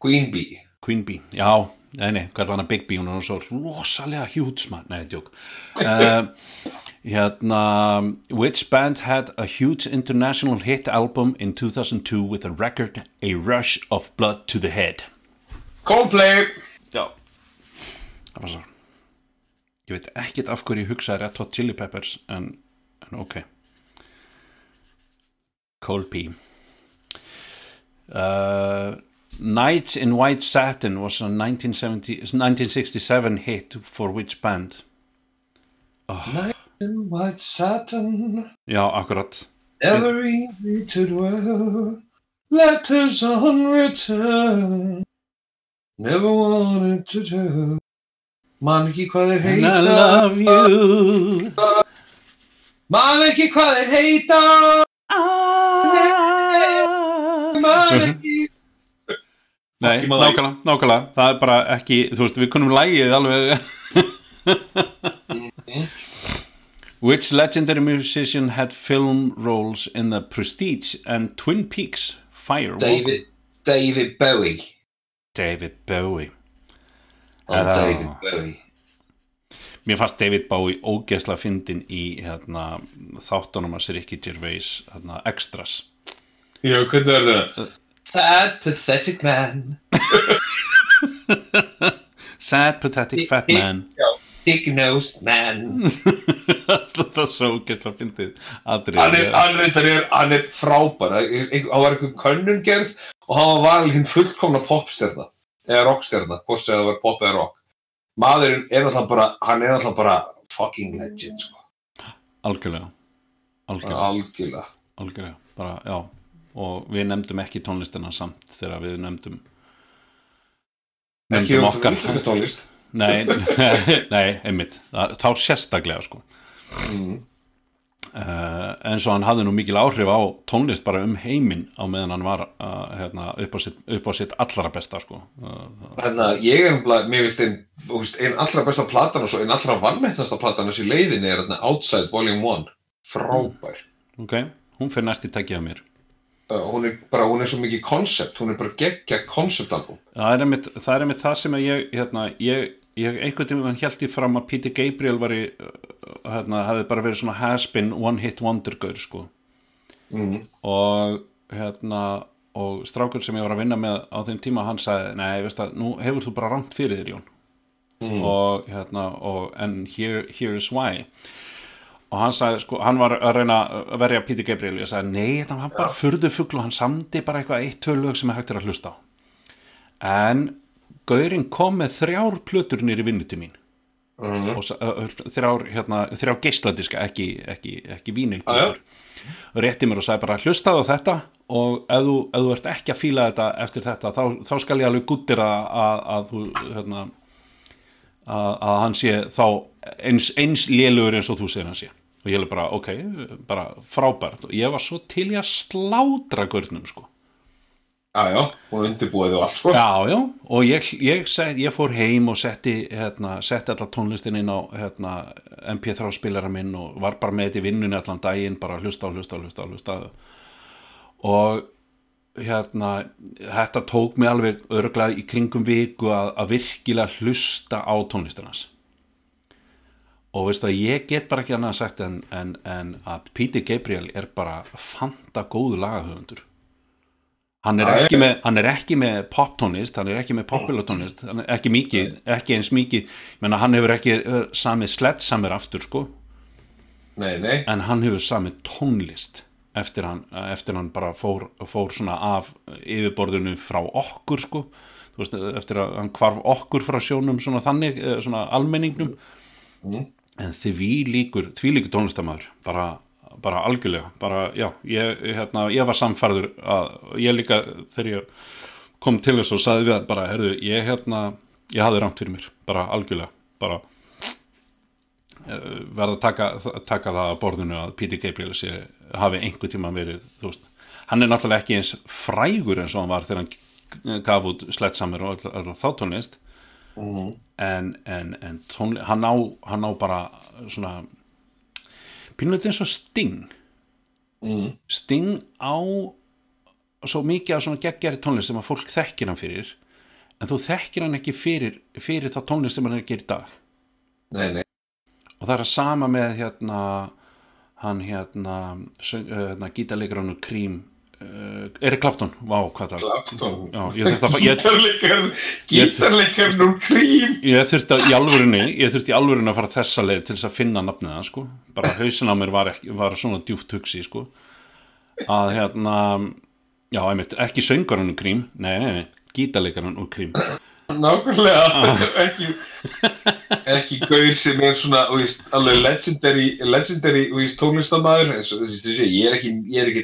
Queen Bee Queen Bee, já, nei, nei, kalla hana Big B hún er svo rosalega huge man, nei, djók uh, Hérna Which band had a huge international hit album in 2002 with a record A Rush of Blood to the Head? Coldplay. Já. Það var svo. Ég veit ekkit af hverju ég hugsaði Red Hot Chili Peppers en, en ok. Cold P. Uh, Nights in White Satin was a 1970, 1967 hit for which band? In white satin. Já, akkurat. Never easy to dwell. Letters unwritten. Never wanted to tell. Man ekki hvað þeir And I heita. love you. Man ekki hvað þeir heita. Man ekki Nei, nákvæmlega, nákvæmlega. Það er bara ekki, þú veist, við kunum lægið alveg. Which legendary musician had film roles in The Prestige and Twin Peaks Fire Walk? David David Bowie. David Bowie. Oh, Er David Bowie. Mér fannst David Bowie ógeðslega fyndin í hérna, þáttunum að Ricky Gervais hérna, Extras. Já, hvernig er það? Sad, pathetic man. Sad, pathetic, fat man. big-nosed man. Þetta er svo ógeðslega fyndið Hann er, atriði. hann er, hann frábær. Ein- ein- hann var einhver könnun gerð og hann var valið hinn fullkomna popstjarna eða rockstjarna, hvort sem það var pop eða rock. Maðurinn er alltaf bara hann er alltaf bara fucking legend sko. Algjörlega. Algjörlega. Algjörlega. Algjörlega, bara, já og við nefndum ekki tónlistina samt þegar við nefndum ekki nefndum um okkar. íslenska tónlist. Nei, nei, einmitt. Þá sérstaklega sko. Mm. uh, en svo hann hafði nú mikil áhrif á tónlist bara um heiminn á meðan hann var uh, hérna, upp, á sitt, upp á sitt allra besta sko. Uh, að ég er umlað, mér einn veist, einn allra besta platan og svo einn allra vannmettnasta platan þessi leiðin er þarna Outside Volume 1 frábær. Ok, hún fyrir næst í tækið á mér hún er bara, hún er svo mikið koncept, hún er bara geggja konceptalbum. það er það, er einmitt það sem ég, hérna, ég, ég einhvern tímann held ég fram að Peter Gabriel var í, hérna, hafði bara verið svona has-been one-hit wonder-gaur, sko. Mm. Og, hérna, og strákur sem ég var að vinna með á þeim tíma, hann sagði, nei, veist það, nú hefur þú bara rangt fyrir þér, Jón. Og, hérna, og, and here, here is why. Og hann sagði, sko, hann var að reyna að verja Peter Gabriel, ég sagði, nei, þetta var bara furðufugl og hann samdi bara eitthvað eitt, tvö lög sem er hægt er að hlusta á. En Gaurinn kom með þrjár plötur nýri vinnuti mín Mm. og ö, ö, þrjár, hérna, þrjár geisladiska ekki, ekki, ekki vínil Já, já. og rétti mér og sagði bara hlustaðu á þetta og ef þú, ef þú ert ekki að fíla þetta eftir þetta þá, þá skal ég alveg guttir að, að, að þú hérna, að, að hann sé þá eins, eins lélugur eins og þú segir hann sé og ég er bara ok, bara frábært. Og ég var svo til í að slátra görnum sko. Já, já, hún undirbúið og allt, sko. Já, já, og ég, ég, set, ég fór heim og setti, hérna, setti allar tónlistin inn á hérna, MP3 spilara minn og var bara með þetta í vinnunni allan daginn, bara hlusta og hlusta og hlusta og hlusta. Og hérna, þetta tók mig alveg örglega í kringum viku að, að virkilega hlusta á tónlistinans og veistu að ég get bara ekki annað sagt en, en, en að Peter Gabriel er bara fanta góðu lagahöfundur. Hann er ekki með, hann er ekki með poptónlist, hann er ekki með er ekki mikið, ekki eins mikið menna hann hefur ekki uh, samið sledgehammer aftur sko, Nei, nei. en hann hefur samið tónlist eftir hann, eftir hann bara fór, fór svona af yfirborðinu frá okkur sko. Veist, eftir að hann hvarf okkur frá sjónum svona þannig, eh, svona almenningnum en því líkur því líkur tónlistamæður bara, bara algjörlega, bara já ég, hérna, ég var samfærður að ég líka þegar ég kom til þess og saði við bara, herðu, ég hérna ég hafði rámt fyrir mér, bara algjörlega bara eh, verða að taka, taka það að borðinu að Peter Gabriel sé, hafi einhver tíma verið, þú veist. Hann er náttúrulega ekki eins frægur eins og hann var þegar hann gaf út Sledgehammer og all, all, þá tónlist en, en, en tónli, hann, á, hann á bara svona pínulegt eins og Sting Mm. Sting á svo mikið af svona geggjari tónlist sem að fólk þekkir hann fyrir en þú þekkir hann ekki fyrir, fyrir þá tónlist sem hann er að gera í dag Nei, nei. og það er að sama með hérna hann hérna, hérna gítarleikarinn og krím uh, Erik Clapton, vá hvað það Clapton. Já, ég þurfti að fa- ég, Gítarleikar, gítarleikar nú krím. ég þurfti að, í alvörinni ég þurfti í alvörinni að fara þessa leið til þess að finna nafnið það sko, bara hausin á mér var, ekki, var svona djúft hugsi sko að hérna já, einmitt, ekki söngarinn og krím nei, nei, nei, gítarleikarinn og krím Nákvæmlega. ekki, ekki gaur sem er svona, veist, alveg legendary, legendary, tónlistamæður. og ég er ekki, ég er ekki,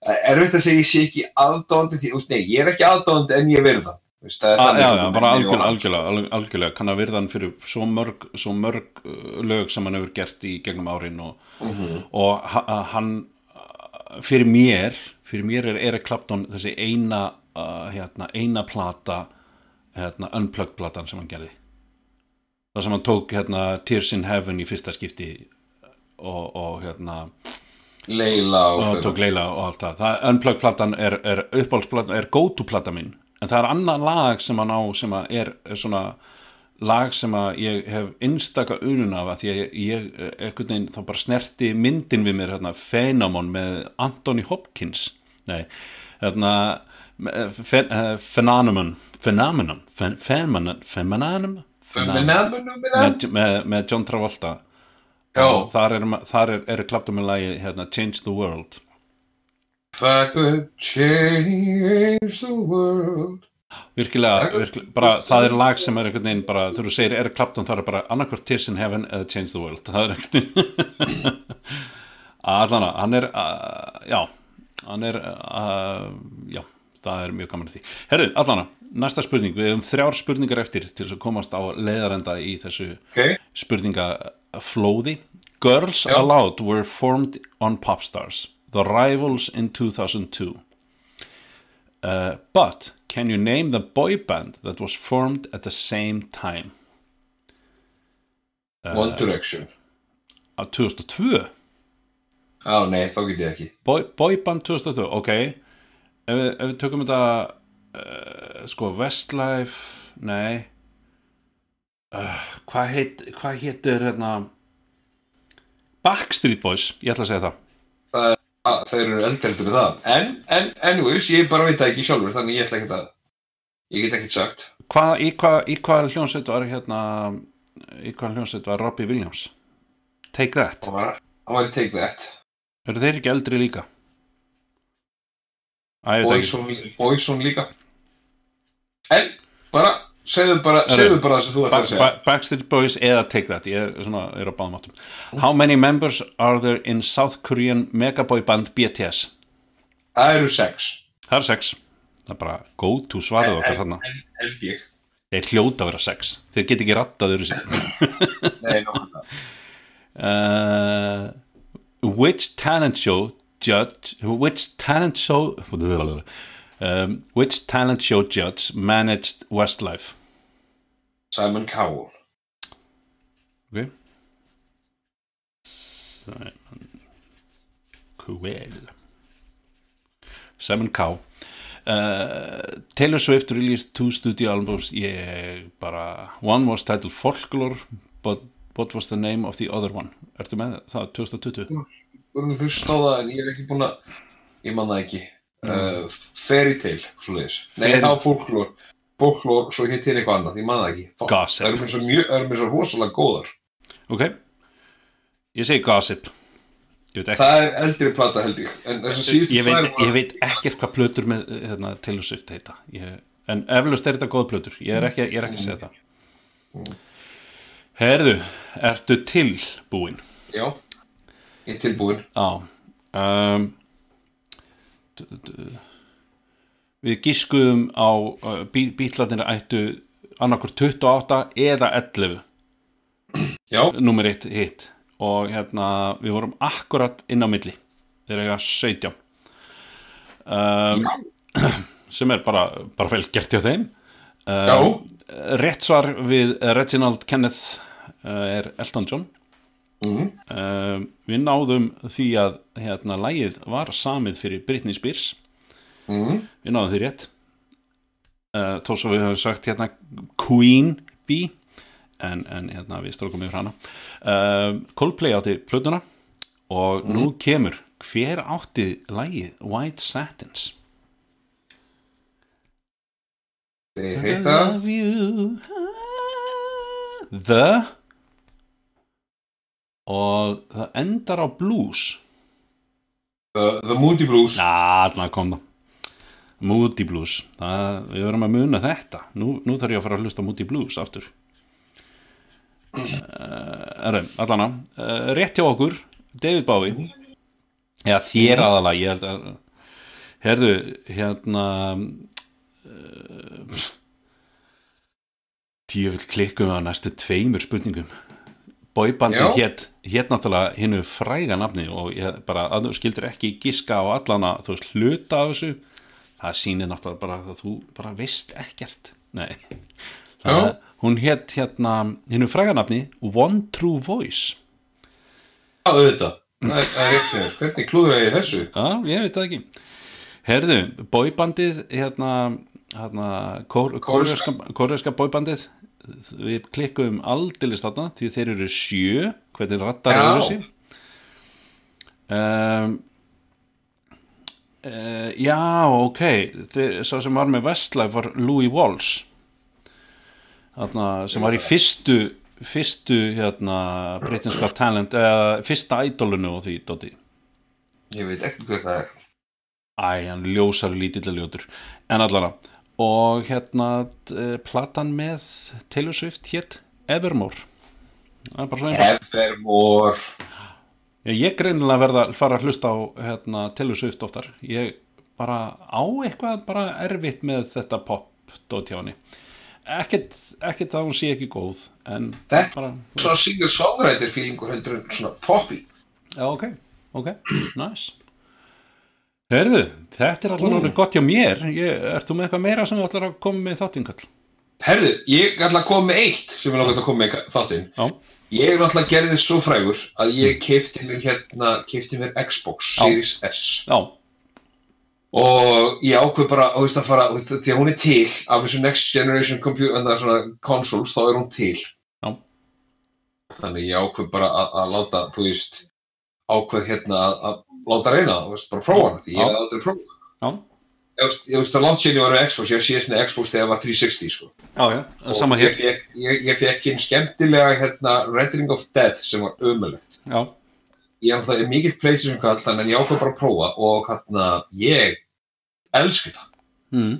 erfitt að segja ég sé ekki aðdáðandi því, veist, nei, ég er ekki aðdáðandi en ég verð það. Þú veist, það er A, þannig já, já, bara algjörlega, og- algjörlega, algjörlega, kann að virða hann fyrir svo mörg, svo mörg uh, lög sem hann hefur gert í gegnum árin og, og ha- að hann fyrir mér fyrir mér er Erik Clapton þessi eina uh, hérna, eina plata hérna, unplugged platan sem hann gerði það sem hann tók hérna, Tears in Heaven í fyrsta skipti og, og hérna Leila og, og tók leila og allt það, það Unplugged platan er, er uppáhaldsplatan, er go-to plata mín. En það er annan lag sem hann á sem að er, svona lag sem að ég hef einstaka unun af að því að ég, einhvern veginn þá bara snerti myndin við mér hérna, Phenomon með Anthony Hopkins. Nei, hérna uh, Phenomenon Phenomenon Phen- Phenomenon Phenomenon. Með, John Travolta. Og þar er, þar er, er klapta með lagi hérna, Change the World. If I could change the world. virkilega, virkilega bara, það er lag sem er einhvern veginn bara, þú segir Eric Clapton það er bara annarkvort Tears in Heaven eða Change the World. Það er einhvern veginn allan að, hann er uh, já, hann er uh, já, það er mjög gaman að því. Herru, allan að, næsta spurning. Við hefum þrjár spurningar eftir til þess að komast á leiðarenda í þessu Ok, spurningaflóði Girls Já. Aloud were formed on Popstars The Rivals in 2002 uh, But can you name the boy band that was formed at the same time? One Direction. á 2002 Já, nei, þá get ég ekki. Boy, Boyband 2002, ok. Ef við, ef við tökum þetta uh, sko Westlife nei uh, hvað heit hvað heitir hérna Backstreet Boys, ég ætla að segja það. Að þeir eru eldheldur við það. En, en, anyways, ég bara veit það ekki sjálfur þannig ég ætla ekki að ég get ekki sagt. Hvað, í, hvað, í hvað hljónsveit var hérna í hvað hljónsveit var Robbie Williams? Take That, hann var, var í take that. Eru þeir ekki eldri líka? Boyson líka. En, bara segðu bara, bara það sem þú Ba að segja. Ba Backstreet Boys eða Take That ég er, svona, er á báðum áttum. How many members are there in South Korean megaboy band BTS? það eru sex. Það er sex. Það er bara go to svarið okkar þarna. held ég. Þeir hljóta að vera sex. Þeir get ekki rattað öðru sér nei, nákvæmlega. uh, Which talent show judge Which talent show um, Which talent show judge managed Westlife Simon Cowell. Ok. Simon Cowell. Simon Cow uh, Taylor Swift released two studio albums. Ég bara one was titled Folklore but what was the name of the other one. Ertu með það? 2020 vorum að hlusta á það en ég er ekki búin að ég man það ekki. Uh, Fairy Tale, svo leiðis nei, það var Folklore Folklore, svo hitt hér eitthvað annað, ég man það ekki. Gossip. það eru mér svo mjög, það eru mér svo rosalega góðar. Ok. Ég segi Gossip. Ég veit ekki. Það er eldri plata held ég. En þess að síðustu ég veit, ég veit ekkert hvað plötur með hérna, Swift heita. Ég, en eflaust er þetta góð plötur. Ég er ekki, ég er ekki að segja það. Herðu, ertu tilbúin? Já, ég er tilbúin. Á um, við gískuðum á uh, bí, bítlarnir ættu annarkur 28 eða 11 já, nummer 1 hitt. Og hérna við vorum akkurat inn á milli. Þeir eiga 17 um, sem er bara, bara vel gert hjá þeim. Já, rétt svar við Reginald Kenneth uh, er Elton John. Um, við náðum því að hérna lægið var samið fyrir Britney Spears Mhm. við náðum því rétt. Uh, þó svo við höfum sagt hérna Queen Bee en, en hérna við strókum yfir hana. Uh, Coldplay átti plötuna og nú kemur. Hver átti lægið White Satins? Þeir heita The og það endar á blues. The, the Moody Blues. Na, allan kom það Moody Blues. Það, við verðum að muna þetta. Nú, nú þarf ég að fara að hlusta Moody Blues aftur. Uh, allan að uh, rétt hjá okkur, David Bowie. Eða þér aðalega ég held að herðu, hérna uh, tíu vil klikkum að næstu tveimur spurningum. Boybandi Já. hétt hét náttúrulega hinnu fræga nafni og ég bara, að skildir ekki giska á allana, þú veist, hluta af þessu það sýnir náttúrulega bara að þú bara veist ekkert. Nei. Það, hún hétt hérna hinnu fræga nafni One True Voice. Já. Það er, það er. Hvernig klúður ég þessu? Já, ég veit það ekki. Herðu, boybandið hérna, hérna kór, kóreska, boybandið við klikkum aldeilis þarna því þeir eru sjö. Hvernig rattar eru þessi? Um, uh, Já, ok. Sá sem var með Westlife var Louis Walsh. Þarna, sem var í fyrstu fyrstu hérna Britain's Got Talent eða fyrsta idolunu og því Dóti Ég veit ekki hver það er. Æ, hann ljósar lítill að ljótur. En allana Og hérna uh, platan með Taylor Swift hétt Evermore. Er Evermore. Já, Ég greinilega verða að fara að hlusta á hérna, Swift oftar Ég bara á eitthvað bara erfitt með þetta pop dót hjá henni ekkert, ekkert að hún sé ekki góð en Þetta- bara Svona singer-songwriter feelingur heldur en svona poppy. Já, ok, ok, nice Herðu, þetta er alltaf náttúrulega gott hjá mér ég, Ertu með eitthvað meira sem þú ætlar að koma með þáttingall? Herðu, ég ætla að koma með eitt sem er náttúrulega að koma með þáttinn. Já, ég náttúrulega gerði þess svo frægur að ég keipti mér hérna, keipti mér Xbox Já. Series S já, og ég ákveð bara, þú veist að fara, veist, því að hún er til af þessu Next Generation er consoles, þá er hún til. Já. Þannig ég ákveð bara að, að láta, þú veist, ákveð hérna að, að láta reyna það, þú veist, bara prófa hana, því ég Já. hef aldrei prófað. já, Ég veist, ég að langt síðan ég var með Xbox, ég síðast með Xbox þegar ég var 360, sko. já, já, sama Og ég hér fékk, ég, ég fékk einn skemmtilega, hérna, Rendering of Death sem var ömulegt. já, Ég er náttúrulega mikill PlayStation kall, þannig en ég ákveð bara að prófa og hérna, ég elski það. mm.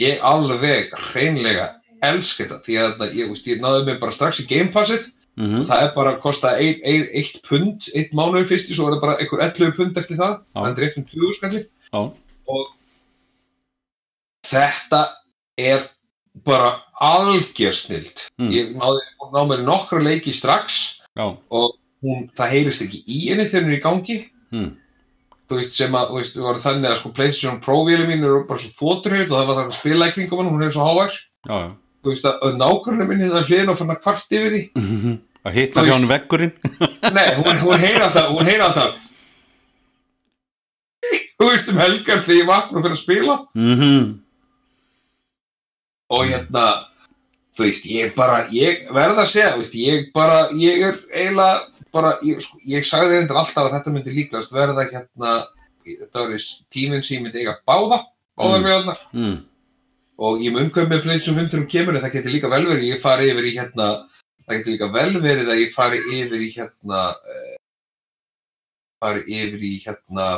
ég alveg hreinlega elska þetta því að þarna, ég, ég náði mig bara strax í Game Passið Mm það er bara að kosta ein, ein, eitt pund eitt mánuður fyrst svo er það bara einhver 11 pund eftir það þannig er eitt um 20 skalli já, þetta er bara algjör snilt Mm. ég náði, náði mér nokkra leiki strax já, og hún, það heyrist ekki í henni þegar hún er í gangi. Mm. þú veist, sem að, veist, þannig að sko PlayStation Pro-véli mín eru bara svo þótturhjöld og það var það að spila í kringum hann, hún er svo já. þú veist að, nákvæmlega minni það hliðin og fann að kvart yfir því. Að hitna hjá hann veggurinn. Nei, hún, hún heyr alltaf, hún heyr alltaf. Þú veist um helgar þegar ég vakna fyrir að spila. Mm og hérna þú veist, ég bara, ég verð að segja þú veist, ég bara, ég er eiginlega bara, ég, sko, ég sagði reyndar alltaf að þetta myndi líklast verða hérna þetta var tíminn sem ég myndi eiga báða báðar Mm. mm. mm. og ég mun umkvæm með PlayStation 5 þegar kemur það getur líka vel verið, ég fari yfir í hérna það getur líka vel verið að ég fari yfir í hérna uh, fari yfir í hérna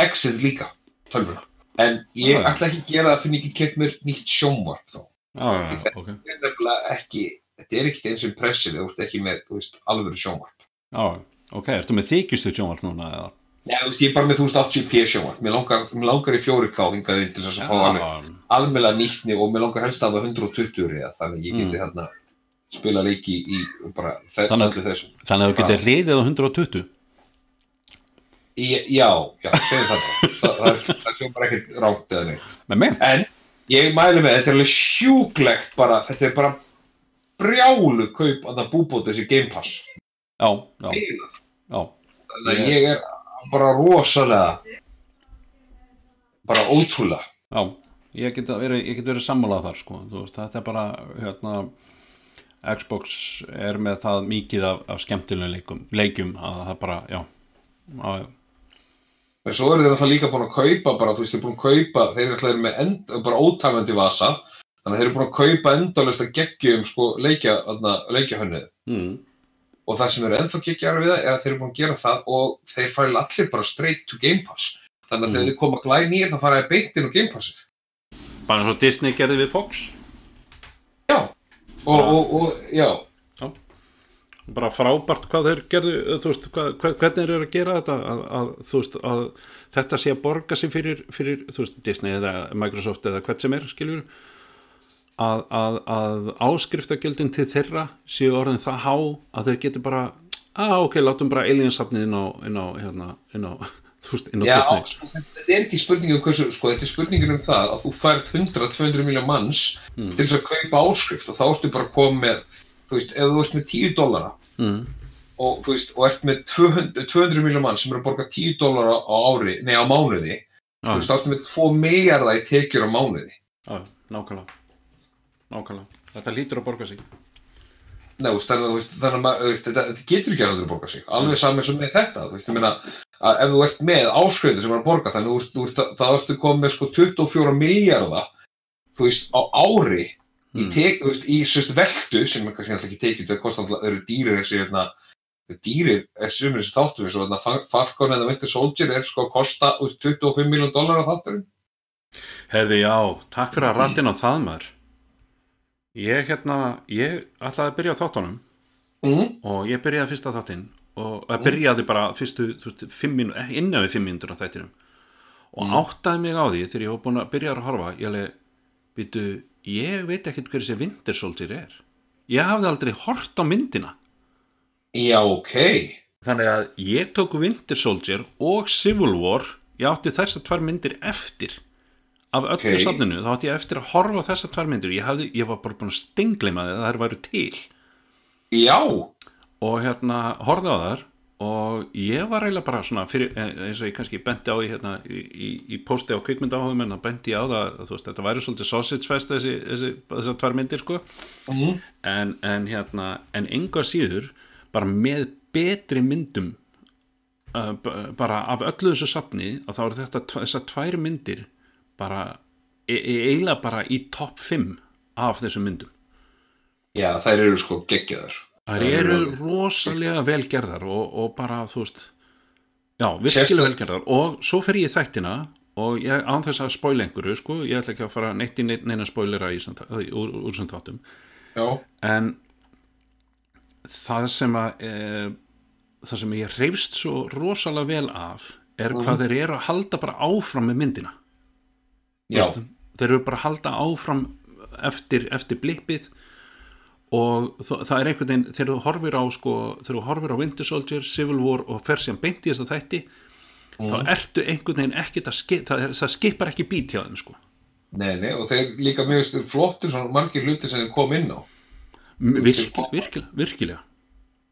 Exit líka, tölvuna en ég Já, já. ætla ekki að gera það fyrir ekki kemur mér nýtt sjónvarp þá. Já, já, já, ok. þetta er nefnilega ekki þetta er ekkert eins og impressið þú ert ekki með, veist, alvöru sjónvarp. Já, ok, ertu með þykjustu sjónvarp núna eða? Þú veist, ég er bara með 1080p sjónvarp. Mér langar, mér langar í 4K hingað inn til þess að fá alveg já, almennlega nýttni og mér langar helst að það 120 reyða þannig að ég geti Mm. hérna spila leiki í bara Þannig að- þannig að þú getur reyðið á 120 í, Já, já, segjum það það, það, er- það hljómar ekkert rátt eða neitt. En ég mælu með, þetta er alveg sjúklegt bara, þetta er bara brjálu kaup að það búbóta þessi Game Pass. Já, já, já. Þannig að ég er bara rosalega bara ótrúlega. Já, ég get verið, ég verið sammálað þar sko, veist, þetta er bara hérna, Xbox er með það mikið af, af skemmtilegum leikum, að það bara, já, já. En svo eru þeir náttúrulega líka búin að kaupa bara, þú veist, þeir eru búin að kaupa þeir eru náttúrulega með end, bara ótæmandi vasa. Þannig að þeir eru búin að kaupa endalist að geggjum sko leikja, leikjahönnið Mm. og það sem eru ennþá geggjar við það er að þeir eru búin að gera það og þeir færi allir bara straight to Game Pass. Þannig að Mm. þegar þeir koma glæn nýr þá fara þeir beint inn á Game Passið. Bara eins og Disney gerði við Fox, já, og, og, og já bara frábært hvað þeir gerðu, þú veist, hvað, hvernig þeir eru að gera þetta, að, að, veist, að þetta sé að borga sig fyrir, fyrir, veist, Disney eða Microsoft eða hvert sem er, skiljur, að, að, að áskriftargjöldin til þeirra séu orðin það há að þeir geti bara, að ok, látum bara aliensafnið inn á, inn á, hérna, inn á, þú veist, inn á Já, sko, þetta er ekki spurningin um hversu, sko, þetta er spurningin um það að þú færð 100-200 miljón manns Mm. til þess að kaupa áskrift og þá ertu bara með, þú veist, ef þú ert með 10 dólara Mm. og þú veist, og ert með 200, 200 miljón mann sem eru að borga 10 dólara á ári, nei á mánuði, Já, þú veist, þá ertu með 2 miljardar í tekjur á mánuði. já, nákvæmlega, nákvæmlega, þetta lítur að borga sig. Nei, veist, þannig, þannig að veist, þetta, þetta getur ekki að borga sig, alveg saman sem með þetta, þú veist, ég meina, að ef þú ert með áskrifendur sem er að borga, þannig að þú ert- þú ert, þá ertu komið með sko 24 miljardar, þú veist, á ári í, Mm. tek, þú veist, í sérst veldu sem er kannski ekki tekið, það kostar alltaf, eru dýrir þessi, hérna, dýrir þessum þessi þáttum eins og hérna, Fal- Falcon eða Winter Soldier er sko að kosta þú veist, 25 miljón dólar á þátturinn Herði, já, takk fyrir að rattin á það maður. Ég, hérna, ég ætlaði að byrja á þáttunum mm. og ég byrjaði fyrsta þáttinn og að byrjaði bara fyrstu fimm mínú, eh, innan við fimm mínútur á þættinum og áttaði mig á því þegar ég var búin að byrja að horfa ég alveg, býtu, ég veit ekkert hver þessi Winter Soldier er. Ég hafði aldrei hort á myndina. Já, ok. Þannig að ég tók Winter Soldier og Civil War ég átti þessar tvær myndir eftir af öllu Ok. safninu, þá átti ég eftir að horfa þessar tvær myndir. Ég, hafði, ég var bara búin að stengleima því að þær væru til. Já, og hérna horfði á þar og ég var eiginlega bara svona fyrir, eh, eins og ég kannski benti á í, hérna, í, í, í posti á kvikmynda áhugum en að benti ég á það að veist, þetta væri svolítið sausage fest þessi, þessi, þessar tvær myndir sko Mhm. en, en hérna en enga síður bara með betri myndum uh, bara af öllu þessu safni að þá eru þetta þessar tvær myndir bara e e eiginlega bara í topp 5 af þessum myndum já, þær eru sko geggjaðar. Það eru rosalega velgerðar og, og bara, þú veist, já, virkilega velgerðar og svo fer ég í þættina og ég án þess að spoila einhverju, sko, ég ætla ekki að fara neitt í neina, þa- úr, úr sem þáttum, Já, en það sem að e, það sem ég reyfst svo rosalega vel af er hvað þeir eru að halda bara áfram með myndina. Veist, þeir eru bara að halda áfram eftir, eftir blippið og það er einhvern veginn þegar þú horfir á sko, þú á Winter Soldier, Civil War og fer síðan beint í þess að þætti þá ertu einhvern veginn ekkert að skip, það, það skipar ekki bít hjá þeim sko nei, nei, og þeir líka mjög flottur svona margir hluti sem þeir kom inn á. virkilega, virkilega, virkilega.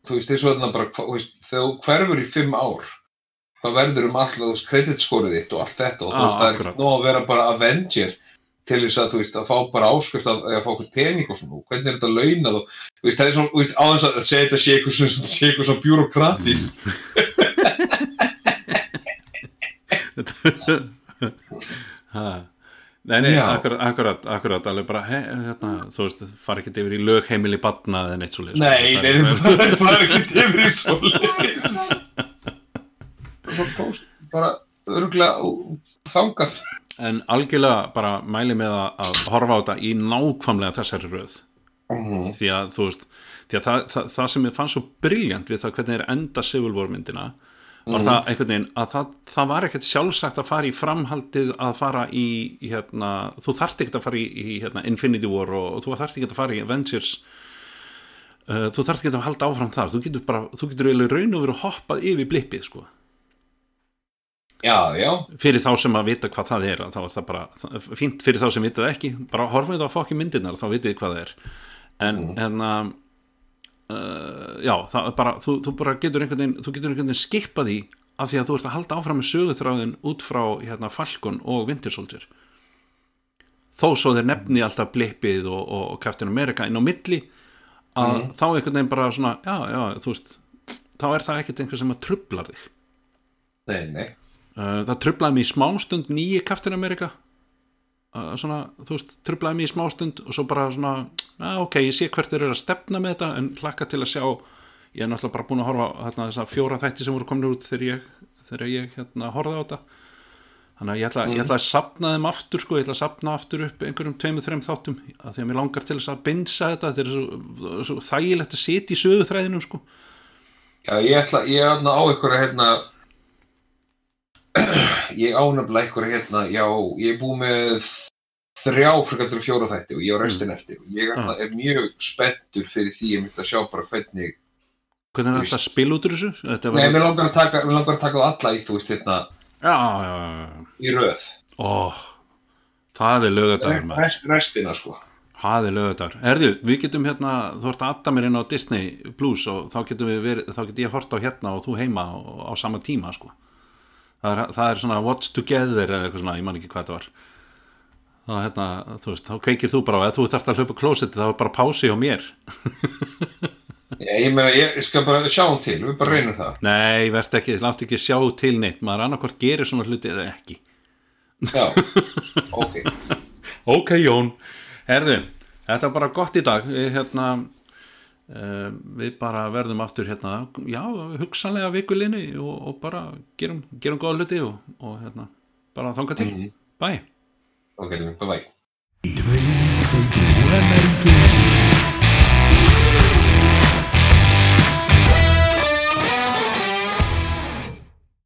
Þú veist, þessu þarna bara, þú þegar þú hverfur í fimm ár, hvað verður um alltaf, þú kreditskórið þitt og allt þetta og þú Já, veist, það er nóg að vera bara Avenger til þess að, þú veist, að fá bara áskrift að, að fá okkur pening og svona, og hvernig er þetta launað og, þú veist, það er svona, þú veist, á þess að segja þetta sé eitthvað svona, sé eitthvað svona bjúrokratist Ha. Nei, nei, akkurat, akkurat, akkurat alveg bara, he, hérna, þú veist, fara ekki yfir í lögheimili batna eða neitt svo leið Nei, nei, það er ekki yfir í svoleiðis. Það tókst bara örgulega þangað En algjörlega bara mæli með að, horfa á þetta í nákvæmlega þessari röð. Mhm. því að þú veist því að það, það, það sem ég fann svo briljant við það hvernig er enda Civil War myndina var það einhvern veginn að það, það var ekkert sjálfsagt að fara í framhaldið að fara í hérna, þú þarft ekkert að fara í, í hérna, Infinity War og, og þú þarft ekkert að fara í Avengers uh, þú þarft ekkert að halda áfram þar. Þú getur bara, þú getur eiginlega raun og verið hoppað yfir blippið sko Já, já, fyrir þá sem að vita hvað það er þá er það bara fínt fyrir þá sem vita það ekki. Bara horfið á fokki myndirnar þá vitið hvað það er. En, en að uh, já, það er bara þú, þú bara getur einhvern veginn þú getur einhvern veginn skipað því af því að þú ert að halda áfram með söguþráðin út frá hérna Falcon og Winter Soldier. Þó svo þeir nefni alltaf blippið og, og, og Captain America inn á milli að þá einhvern veginn bara svona já, já, þú veist þá er það ekkert einhver sem að trubla þig. Nei, nei það trublaði mig í smástund nýji Captain America. Uh, svona, þú veist, trublaði mig í smástund og svo bara svona, að, ok, ég sé hvert þeir eru að stefna með þetta en hlakka til að sjá ég er náttúrulega bara búin að horfa þarna, þessa fjóra þætti sem voru komin út þegar ég, þegar ég hérna, horfði á þetta. Þannig að ég ætla, ég ætla að sapna þeim aftur sko, ég ætla að sapna aftur upp einhverjum tveimur, þreim þáttum að því að mér langar til þess að binsa þetta þetta er svo, svo þægilegt að sitja í söguþræðinum sko. Já, ég ætla, ég ætla á einhverja hérna ég á nefnilega einhverja hérna já, ég er búið með þrjá frikaldur fjóra þætti og ég á restin eftir. Og ég ætla, er mjög spenntur fyrir því ég myndi að sjá bara hvernig hvernig er þetta að spila út úr þessu? Nei, mér langar að taka, langar að taka það alla í þú veist hérna já, já, í röð. Ó, það er lögadagur maður. Rest, restina sko. Það er lögadagur Erðu, við getum hérna, þú ert að adda mér inn á Disney Plus og þá getum við verið þá get ég hort á hérna og þú heima á, á sama tíma sko það er, það er svona Watch Together eða eitthvað svona, ég man ekki hvað þetta var. Þá hérna, þú veist, þá kveikir þú bara á ef þú þarft að hlaupa klósetti þá er bara pási á mér. Já, ég meina, ég skal bara sjá um til, við bara reynum það. Nei, verðt ekki, látt ekki sjá til neitt maður annarkvort gerir svona hluti eða ekki. Já, ok. Ok Jón, herðu þetta er bara gott í dag. Við, hérna, við bara verðum aftur hérna, já, hugsanlega vikulinni og, og bara gerum, gerum góða hluti og, og hérna, bara þanga til, bye. Ok, bye bye